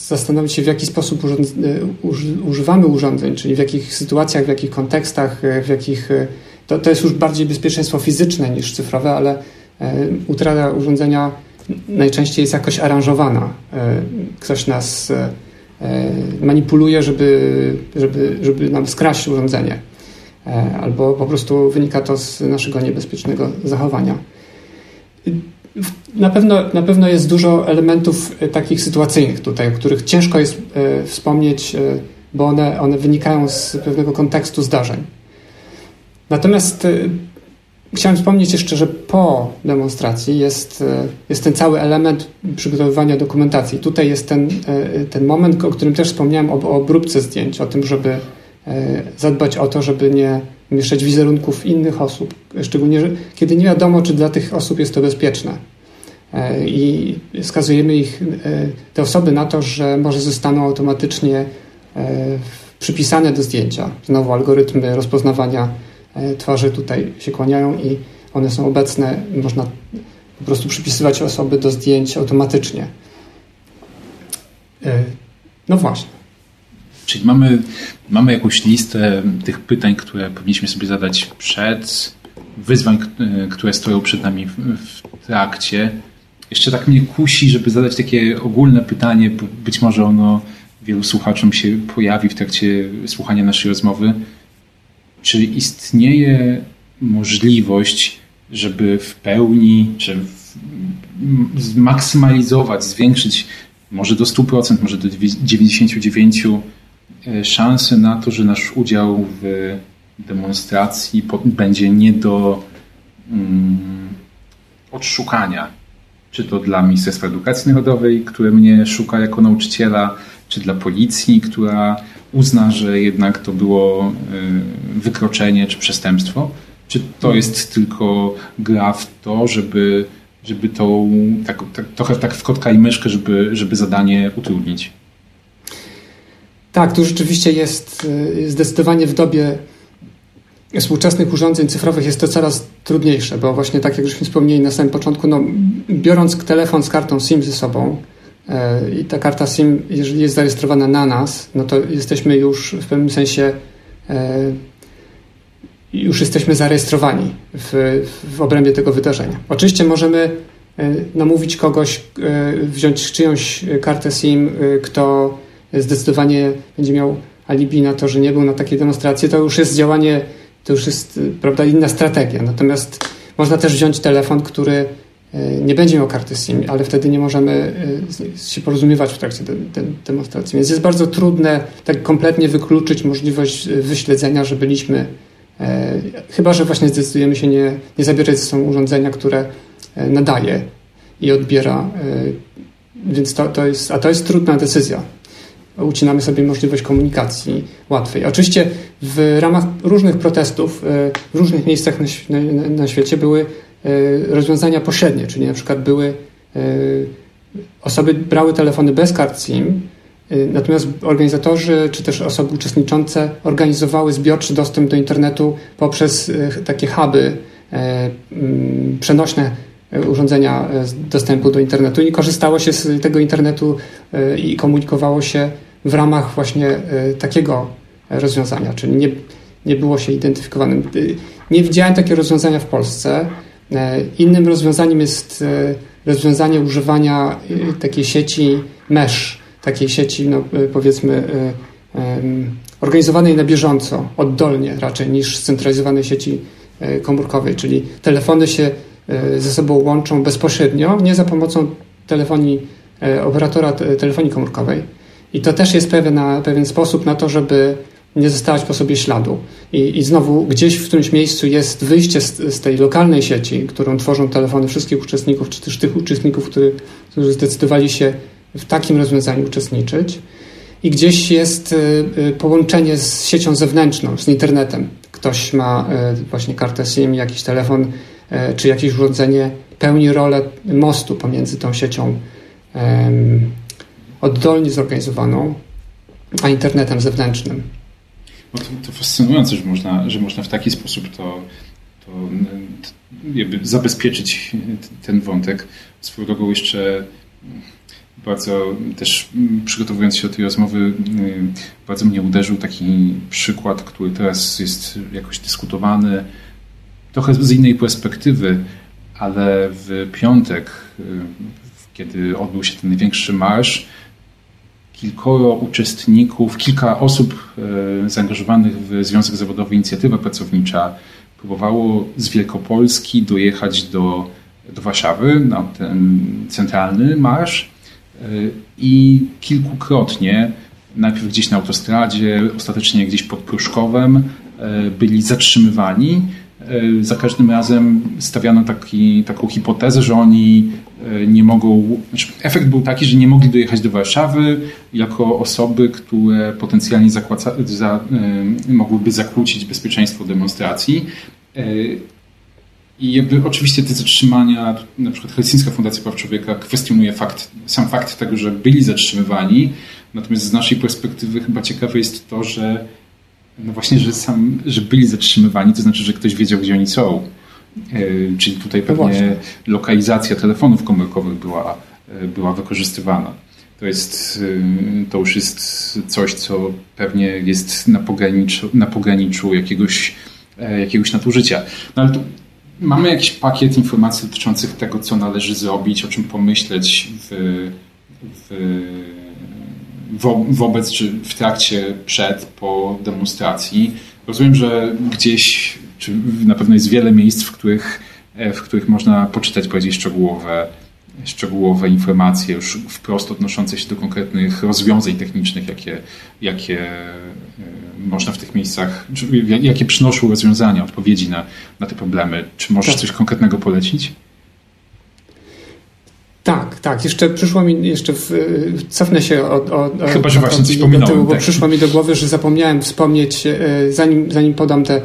zastanowić się, w jaki sposób e, używamy urządzeń, czyli w jakich sytuacjach, w jakich kontekstach, e, w jakich. To, to jest już bardziej bezpieczeństwo fizyczne niż cyfrowe, ale utrata urządzenia najczęściej jest jakoś aranżowana. Ktoś nas manipuluje, żeby, żeby, żeby nam skraść urządzenie, albo po prostu wynika to z naszego niebezpiecznego zachowania. Na pewno, na pewno jest dużo elementów e, takich sytuacyjnych tutaj, o których ciężko jest e, wspomnieć, e, bo one, one wynikają z pewnego kontekstu zdarzeń. Natomiast chciałem wspomnieć jeszcze, że po demonstracji jest, jest ten cały element przygotowywania dokumentacji. Tutaj jest ten, ten moment, o którym też wspomniałem, o, o obróbce zdjęć, o tym, żeby zadbać o to, żeby nie mieszać wizerunków innych osób, szczególnie kiedy nie wiadomo, czy dla tych osób jest to bezpieczne. E, I skazujemy ich, e, te osoby na to, że może zostaną automatycznie e, przypisane do zdjęcia. Znowu algorytmy rozpoznawania twarzy tutaj się kłaniają i one są obecne. Można po prostu przypisywać osoby do zdjęć automatycznie. No właśnie. Czyli mamy, mamy jakąś listę tych pytań, które powinniśmy sobie zadać przed, wyzwań, które stoją przed nami w, w trakcie. Jeszcze tak mnie kusi, żeby zadać takie ogólne pytanie, być może ono wielu słuchaczom się pojawi w trakcie słuchania naszej rozmowy. Czy istnieje możliwość, żeby w pełni, żeby zmaksymalizować, zwiększyć może do 100%, może do 99% E, szansę na to, że nasz udział w demonstracji będzie nie do um, odszukania. Czy to dla Ministerstwa Edukacji Narodowej, które mnie szuka jako nauczyciela, czy dla policji, która uzna, że jednak to było y, wykroczenie czy przestępstwo, czy to mhm. jest tylko gra w to, żeby, żeby tą, tak, tak, trochę tak w kotka i myszkę, żeby, żeby zadanie utrudnić. Tak, tu rzeczywiście jest y, zdecydowanie w dobie współczesnych urządzeń cyfrowych jest to coraz trudniejsze, bo właśnie tak jak żeśmy wspomnieli na samym początku, no, biorąc telefon z kartą SIM ze sobą e, i ta karta SIM, jeżeli jest zarejestrowana na nas, no to jesteśmy już w pewnym sensie e, już jesteśmy zarejestrowani w, w obrębie tego wydarzenia. Oczywiście możemy e, namówić kogoś, wziąć czyjąś kartę SIM, kto zdecydowanie będzie miał alibi na to, że nie był na takiej demonstracji, to już jest działanie, to już jest prawda, inna strategia. Natomiast można też wziąć telefon, który e, nie będzie miał karty SIM, ale wtedy nie możemy e, się porozumiewać w trakcie demonstracji. Więc jest bardzo trudne tak kompletnie wykluczyć możliwość e, wyśledzenia, że byliśmy, chyba że właśnie zdecydujemy się nie, nie zabierać ze sobą urządzenia, które nadaje i odbiera. Więc to, to jest, a to jest trudna decyzja ucinamy sobie możliwość komunikacji łatwej. Oczywiście w ramach różnych protestów e, w różnych miejscach na, na, na świecie były e, rozwiązania pośrednie, czyli na przykład były e, osoby brały telefony bez kart SIM, natomiast organizatorzy czy też osoby uczestniczące organizowały zbiorczy dostęp do internetu poprzez takie huby przenośne urządzenia dostępu do internetu i korzystało się z tego internetu i komunikowało się w ramach właśnie e, takiego rozwiązania, czyli nie, nie było się identyfikowanym. E, nie widziałem takiego rozwiązania w Polsce. E, innym rozwiązaniem jest rozwiązanie używania takiej sieci mesh, takiej sieci, no, powiedzmy, organizowanej na bieżąco, oddolnie raczej niż scentralizowanej sieci komórkowej, czyli telefony się ze sobą łączą bezpośrednio, nie za pomocą telefonii, operatora telefonii komórkowej. I to też jest pewien, pewien sposób na to, żeby nie zostawać po sobie śladu. I, I, znowu gdzieś w którymś miejscu jest wyjście z, z, tej lokalnej sieci, którą tworzą telefony wszystkich uczestników, czy też tych uczestników, który, którzy zdecydowali się w takim rozwiązaniu uczestniczyć. I gdzieś jest y, y, połączenie z siecią zewnętrzną, z internetem. Ktoś ma y, właśnie kartę SIM, jakiś telefon, czy jakieś urządzenie pełni rolę mostu pomiędzy tą siecią oddolnie zorganizowaną, a internetem zewnętrznym. No to, to fascynujące, że można, że można w taki sposób to, to jakby zabezpieczyć ten wątek. Swoją drogą jeszcze bardzo też przygotowując się do tej rozmowy, bardzo mnie uderzył taki przykład, który teraz jest jakoś dyskutowany, trochę z innej perspektywy, ale w piątek, kiedy odbył się ten największy marsz, kilkoro uczestników, kilka osób e, zaangażowanych w Związek Zawodowy Inicjatywa Pracownicza próbowało z Wielkopolski dojechać do, do Warszawy na ten centralny marsz e, i kilkukrotnie, najpierw gdzieś na autostradzie, ostatecznie gdzieś pod Pruszkowem, e, byli zatrzymywani. Za każdym razem stawiano taki, taką hipotezę, że oni nie mogą. Znaczy efekt był taki, że nie mogli dojechać do Warszawy jako osoby, które potencjalnie zakłaca, za, y, mogłyby zakłócić bezpieczeństwo demonstracji. Y, I jakby oczywiście te zatrzymania, na przykład Helsińska Fundacja Praw Człowieka kwestionuje fakt, sam fakt tego, że byli zatrzymywani, natomiast z naszej perspektywy chyba ciekawe jest to, że no właśnie, że, sam, że byli zatrzymywani, to znaczy, że ktoś wiedział, gdzie oni są. E, czyli tutaj no pewnie lokalizacja telefonów komórkowych była, e, była wykorzystywana. To, jest, e, to już jest coś, co pewnie jest na pograniczu, na pograniczu jakiegoś, jakiegoś nadużycia. No ale tu mamy jakiś pakiet informacji dotyczących tego, co należy zrobić, o czym pomyśleć w, w, wo, wobec czy w trakcie, przed, po demonstracji. Rozumiem, że gdzieś czy na pewno jest wiele miejsc, w których, e, w których można poczytać bardziej szczegółowe, szczegółowe informacje, już wprost odnoszące się do konkretnych rozwiązań technicznych, jakie, jakie e, można w tych miejscach, jakie przynoszą rozwiązania, odpowiedzi na, na te problemy. Czy możesz tak. coś konkretnego polecić? Tak, tak. Jeszcze przyszło mi, jeszcze w, cofnę się od, od Chyba, że właśnie coś pominąłem. Tyłu, bo tak. przyszło mi do głowy, że zapomniałem wspomnieć, e, zanim, zanim podam te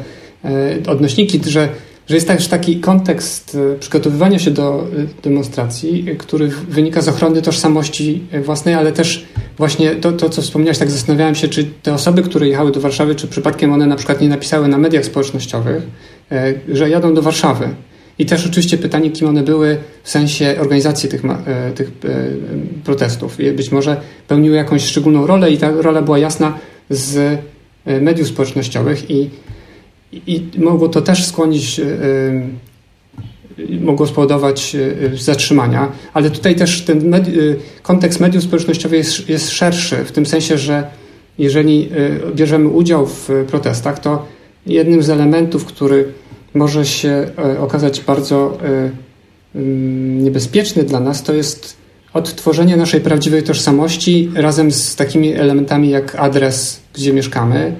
odnośniki, że, że jest też taki kontekst e, przygotowywania się do e, demonstracji, który wynika z ochrony tożsamości własnej, ale też właśnie to, to co wspomniałeś, tak zastanawiałem się, czy te osoby, które jechały do Warszawy, czy przypadkiem one na przykład nie napisały na mediach społecznościowych, że jadą do Warszawy. I też oczywiście pytanie, kim one były w sensie organizacji tych, tych protestów. Być może pełniły jakąś szczególną rolę i ta rola była jasna z mediów społecznościowych i i mogło to też skłonić, e, e, mogło spowodować e, zatrzymania, ale tutaj też ten medi kontekst mediów społecznościowych jest, jest szerszy, w tym sensie, że jeżeli bierzemy udział w protestach, to jednym z elementów, który może się okazać bardzo niebezpieczny dla nas, to jest odtworzenie naszej prawdziwej tożsamości razem z takimi elementami jak adres, gdzie mieszkamy,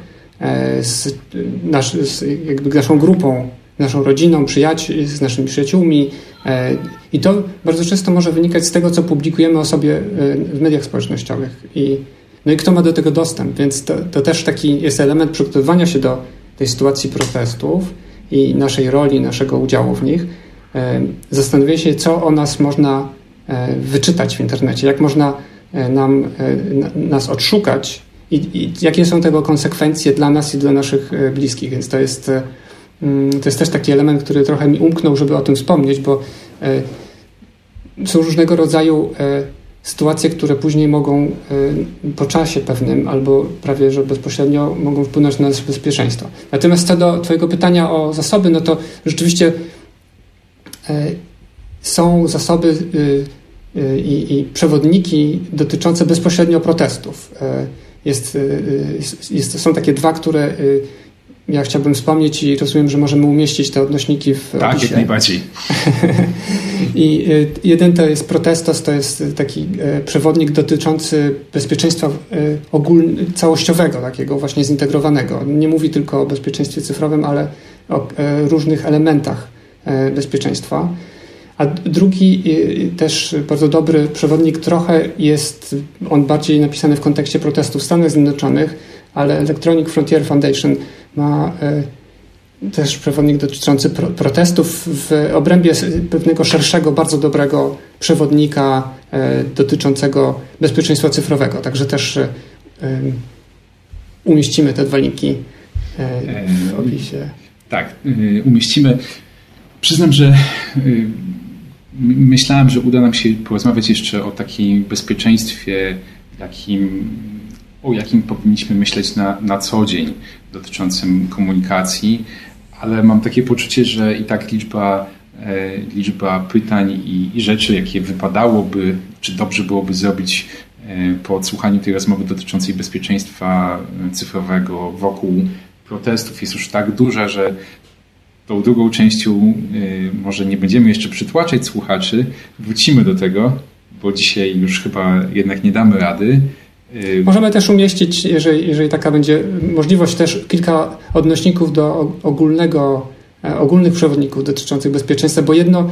z, nasz, z jakby naszą grupą, naszą rodziną, przyjaciół, z naszymi przyjaciółmi. E, I to bardzo często może wynikać z tego, co publikujemy o sobie e, w mediach społecznościowych. I, no i kto ma do tego dostęp? Więc to, to też taki jest element przygotowywania się do tej sytuacji protestów i naszej roli, naszego udziału w nich. Zastanowienie się, co o nas można wyczytać w internecie, jak można nam, nas odszukać i, i jakie są tego konsekwencje dla nas i dla naszych e, bliskich. Więc to jest, e, mm, to jest też taki element, który trochę mi umknął, żeby o tym wspomnieć, bo e, są różnego rodzaju sytuacje, które później mogą po czasie pewnym albo prawie że bezpośrednio mogą wpłynąć na nasze bezpieczeństwo. Natomiast co do Twojego pytania o zasoby, no to rzeczywiście są zasoby i, i przewodniki dotyczące bezpośrednio protestów. Jest, y, y, jest, są takie dwa, które y, ja chciałbym wspomnieć i rozumiem, że możemy umieścić te odnośniki w Tak, opisie. jak najbardziej. I jeden to jest Protestos, to jest taki przewodnik dotyczący bezpieczeństwa ogólnie, całościowego, takiego właśnie zintegrowanego. Nie mówi tylko o bezpieczeństwie cyfrowym, ale o różnych elementach bezpieczeństwa. A drugi też bardzo dobry przewodnik trochę jest, on bardziej napisany w kontekście protestów w Stanach Zjednoczonych, ale Electronic Frontier Foundation ma też przewodnik dotyczący protestów w obrębie pewnego szerszego, bardzo dobrego przewodnika dotyczącego bezpieczeństwa cyfrowego. Także też umieścimy te dwa linki w opisie. Tak, umieścimy. Przyznam, że myślałem, że uda nam się porozmawiać jeszcze o takim bezpieczeństwie, o jakim powinniśmy myśleć na, na co dzień dotyczącym komunikacji, ale mam takie poczucie, że i tak liczba, e, liczba pytań i, i rzeczy, jakie wypadałoby, czy dobrze byłoby zrobić e, po odsłuchaniu tej rozmowy dotyczącej bezpieczeństwa cyfrowego wokół protestów jest już tak duża, że tą drugą częścią y, może nie będziemy jeszcze przytłaczać słuchaczy. Wrócimy do tego, bo dzisiaj już chyba jednak nie damy rady. Y, Możemy też umieścić, jeżeli, jeżeli taka będzie możliwość, też kilka odnośników do ogólnego, e, ogólnych przewodników dotyczących bezpieczeństwa, bo jedno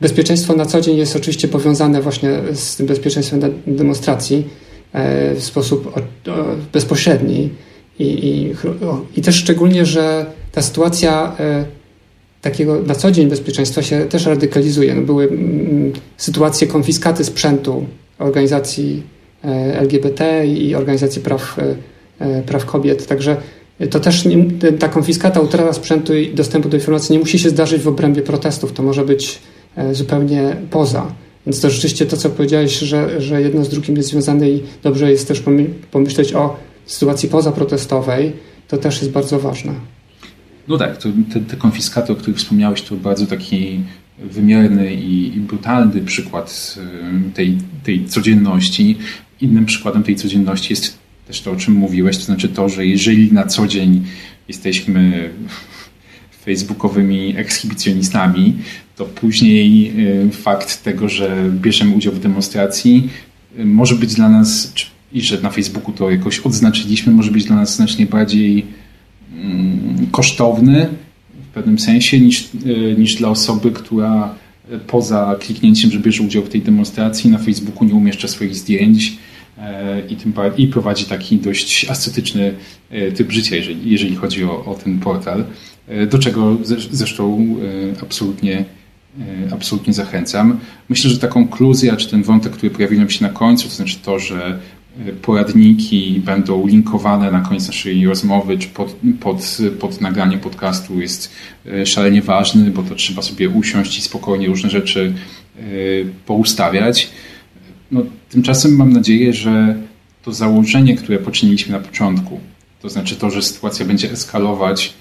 bezpieczeństwo na co dzień jest oczywiście powiązane właśnie z tym bezpieczeństwem demonstracji e, w sposób bezpośredni. I, i, i też szczególnie, że ta sytuacja e, takiego na co dzień bezpieczeństwa się też radykalizuje. No były mm, sytuacje konfiskaty sprzętu organizacji e, LGBT i organizacji praw, e, e, praw kobiet. Także to też nie, ta konfiskata, utrata sprzętu i dostępu do informacji nie musi się zdarzyć w obrębie protestów. To może być zupełnie poza. Więc to rzeczywiście to, co powiedziałeś, że, że jedno z drugim jest związane i dobrze jest też pomyśleć o sytuacji pozaprotestowej, to też jest bardzo ważne. No tak, to, te, te konfiskaty, o których wspomniałeś, to bardzo taki wymierny i, i brutalny przykład tej, tej codzienności. Innym przykładem tej codzienności jest też to, o czym mówiłeś, to znaczy to, że jeżeli na co dzień jesteśmy facebookowymi ekshibicjonistami, to później fakt tego, że bierzemy udział w demonstracji może być dla nas, i że na Facebooku to jakoś odznaczyliśmy, może być dla nas znacznie bardziej kosztowny w pewnym sensie niż, e, niż dla osoby, która poza kliknięciem, że bierze udział w tej demonstracji na Facebooku nie umieszcza swoich zdjęć e, i, tym, i prowadzi taki dość ascetyczny e, typ życia, jeżeli, jeżeli chodzi o, o ten portal, do czego zresztą absolutnie, absolutnie zachęcam. Myślę, że ta konkluzja, czy ten wątek, który pojawił nam się na końcu, to znaczy to, że poradniki będą linkowane na koniec naszej rozmowy, czy pod, pod, pod nagranie podcastu jest e, szalenie ważny, bo to trzeba sobie usiąść i spokojnie różne rzeczy e, poustawiać. No, tymczasem mam nadzieję, że to założenie, które poczyniliśmy na początku, to znaczy to, że sytuacja będzie eskalować,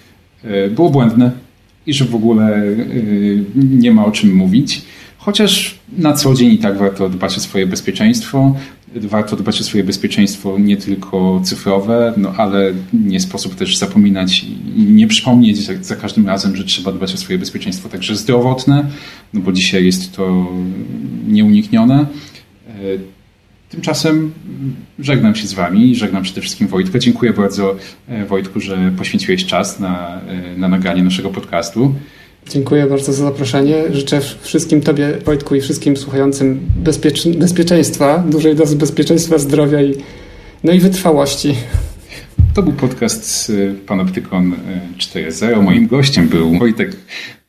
e, było błędne i że w ogóle nie ma o czym mówić. Chociaż na co dzień i tak warto dbać o swoje bezpieczeństwo, warto dbać o swoje bezpieczeństwo nie tylko cyfrowe, no ale nie sposób też zapominać i nie przypomnieć za, za, każdym razem, że trzeba dbać o swoje bezpieczeństwo także zdrowotne, no bo dzisiaj jest to nieuniknione. E, tymczasem żegnam się z Wami, żegnam przede wszystkim Wojtka. Dziękuję bardzo e, Wojtku, że poświęciłeś czas na, e, na nagranie naszego podcastu. Dziękuję bardzo za zaproszenie. Życzę wszystkim Tobie, Wojtku, i wszystkim słuchającym bezpiecz bezpieczeństwa, dużej dozy bezpieczeństwa, zdrowia i, no i wytrwałości. To był podcast Panoptykon 4.0. Moim gościem był Wojtek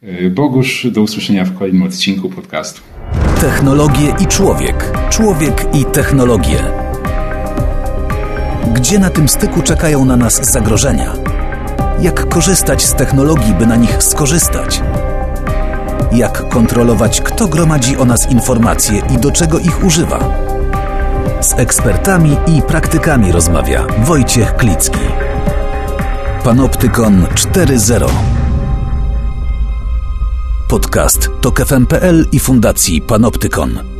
e, Bogusz. Do usłyszenia w kolejnym odcinku podcastu. Technologie i człowiek. Człowiek i technologie. Gdzie na tym styku czekają na nas zagrożenia? Jak korzystać z technologii, by na nich skorzystać, jak kontrolować, kto gromadzi o nas informacje i do czego ich używa. Z ekspertami i praktykami rozmawia Wojciech Klicki. Panoptykon 4.0 Podcast to KFM.pl i Fundacji Panoptykon.